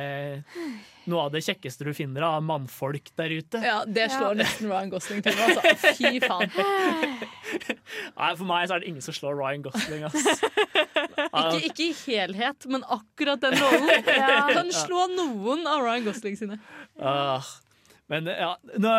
noe av det kjekkeste du finner av mannfolk der ute. Ja, det slår nesten Ryan Gosling til meg. Altså. Fy faen. Nei, For meg så er det ingen som slår Ryan Gosling. Ass. Ikke, ikke i helhet, men akkurat den rollen Ja. kan slå noen av Ryan Gosling sine. ah. Men ja, nå,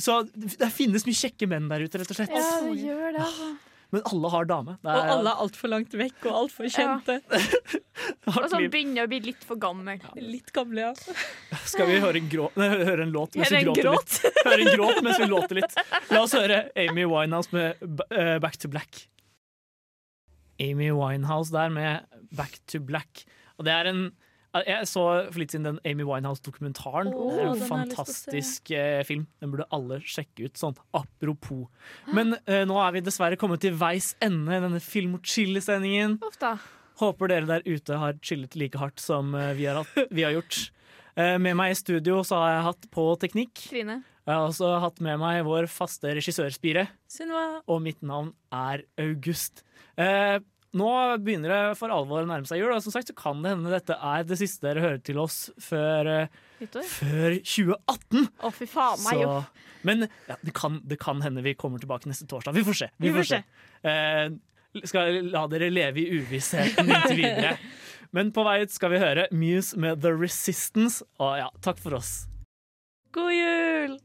så det finnes mye kjekke menn der ute, rett og slett. Ja, det gjør det, altså. Men alle har dame. Det Og er, alle er altfor langt vekk og altfor kjente. Og hardt så begynner å bli litt for gammel. Litt gamle, ja. Skal vi høre en, grå, nei, høre en låt mens vi en gråter gråt? litt? Høre en gråt mens vi låter litt. La oss høre Amy Winehouse med eh, Back to Black. Amy Winehouse der med Back to Black. Og det er en Jeg så for litt siden den Amy Winehouse-dokumentaren. Oh, det er en fantastisk eh, film. Den burde alle sjekke ut. Sånn apropos. Men uh, nå er vi dessverre kommet til veis ende i denne Film og chill-sendingen. Håper dere der ute har chillet like hardt som eh, vi har, hatt, vi har gjort. Uh, Med meg i studio så har jeg hatt på teknikk. Trine. Jeg har også hatt med meg vår faste regissørspire, Sunniva. og mitt navn er August. Eh, nå begynner det for alvor å nærme seg jul, og som sagt så kan det hende dette er det siste dere hører til oss før, eh, før 2018. Å, fy faen meg, jo. Men ja, det, kan, det kan hende vi kommer tilbake neste torsdag. Vi får se. Vi Vi får får se. Eh, skal la dere leve i uvissheten inntil videre. Men på vei ut skal vi høre Muse med The Resistance. Og ja, takk for oss. God jul!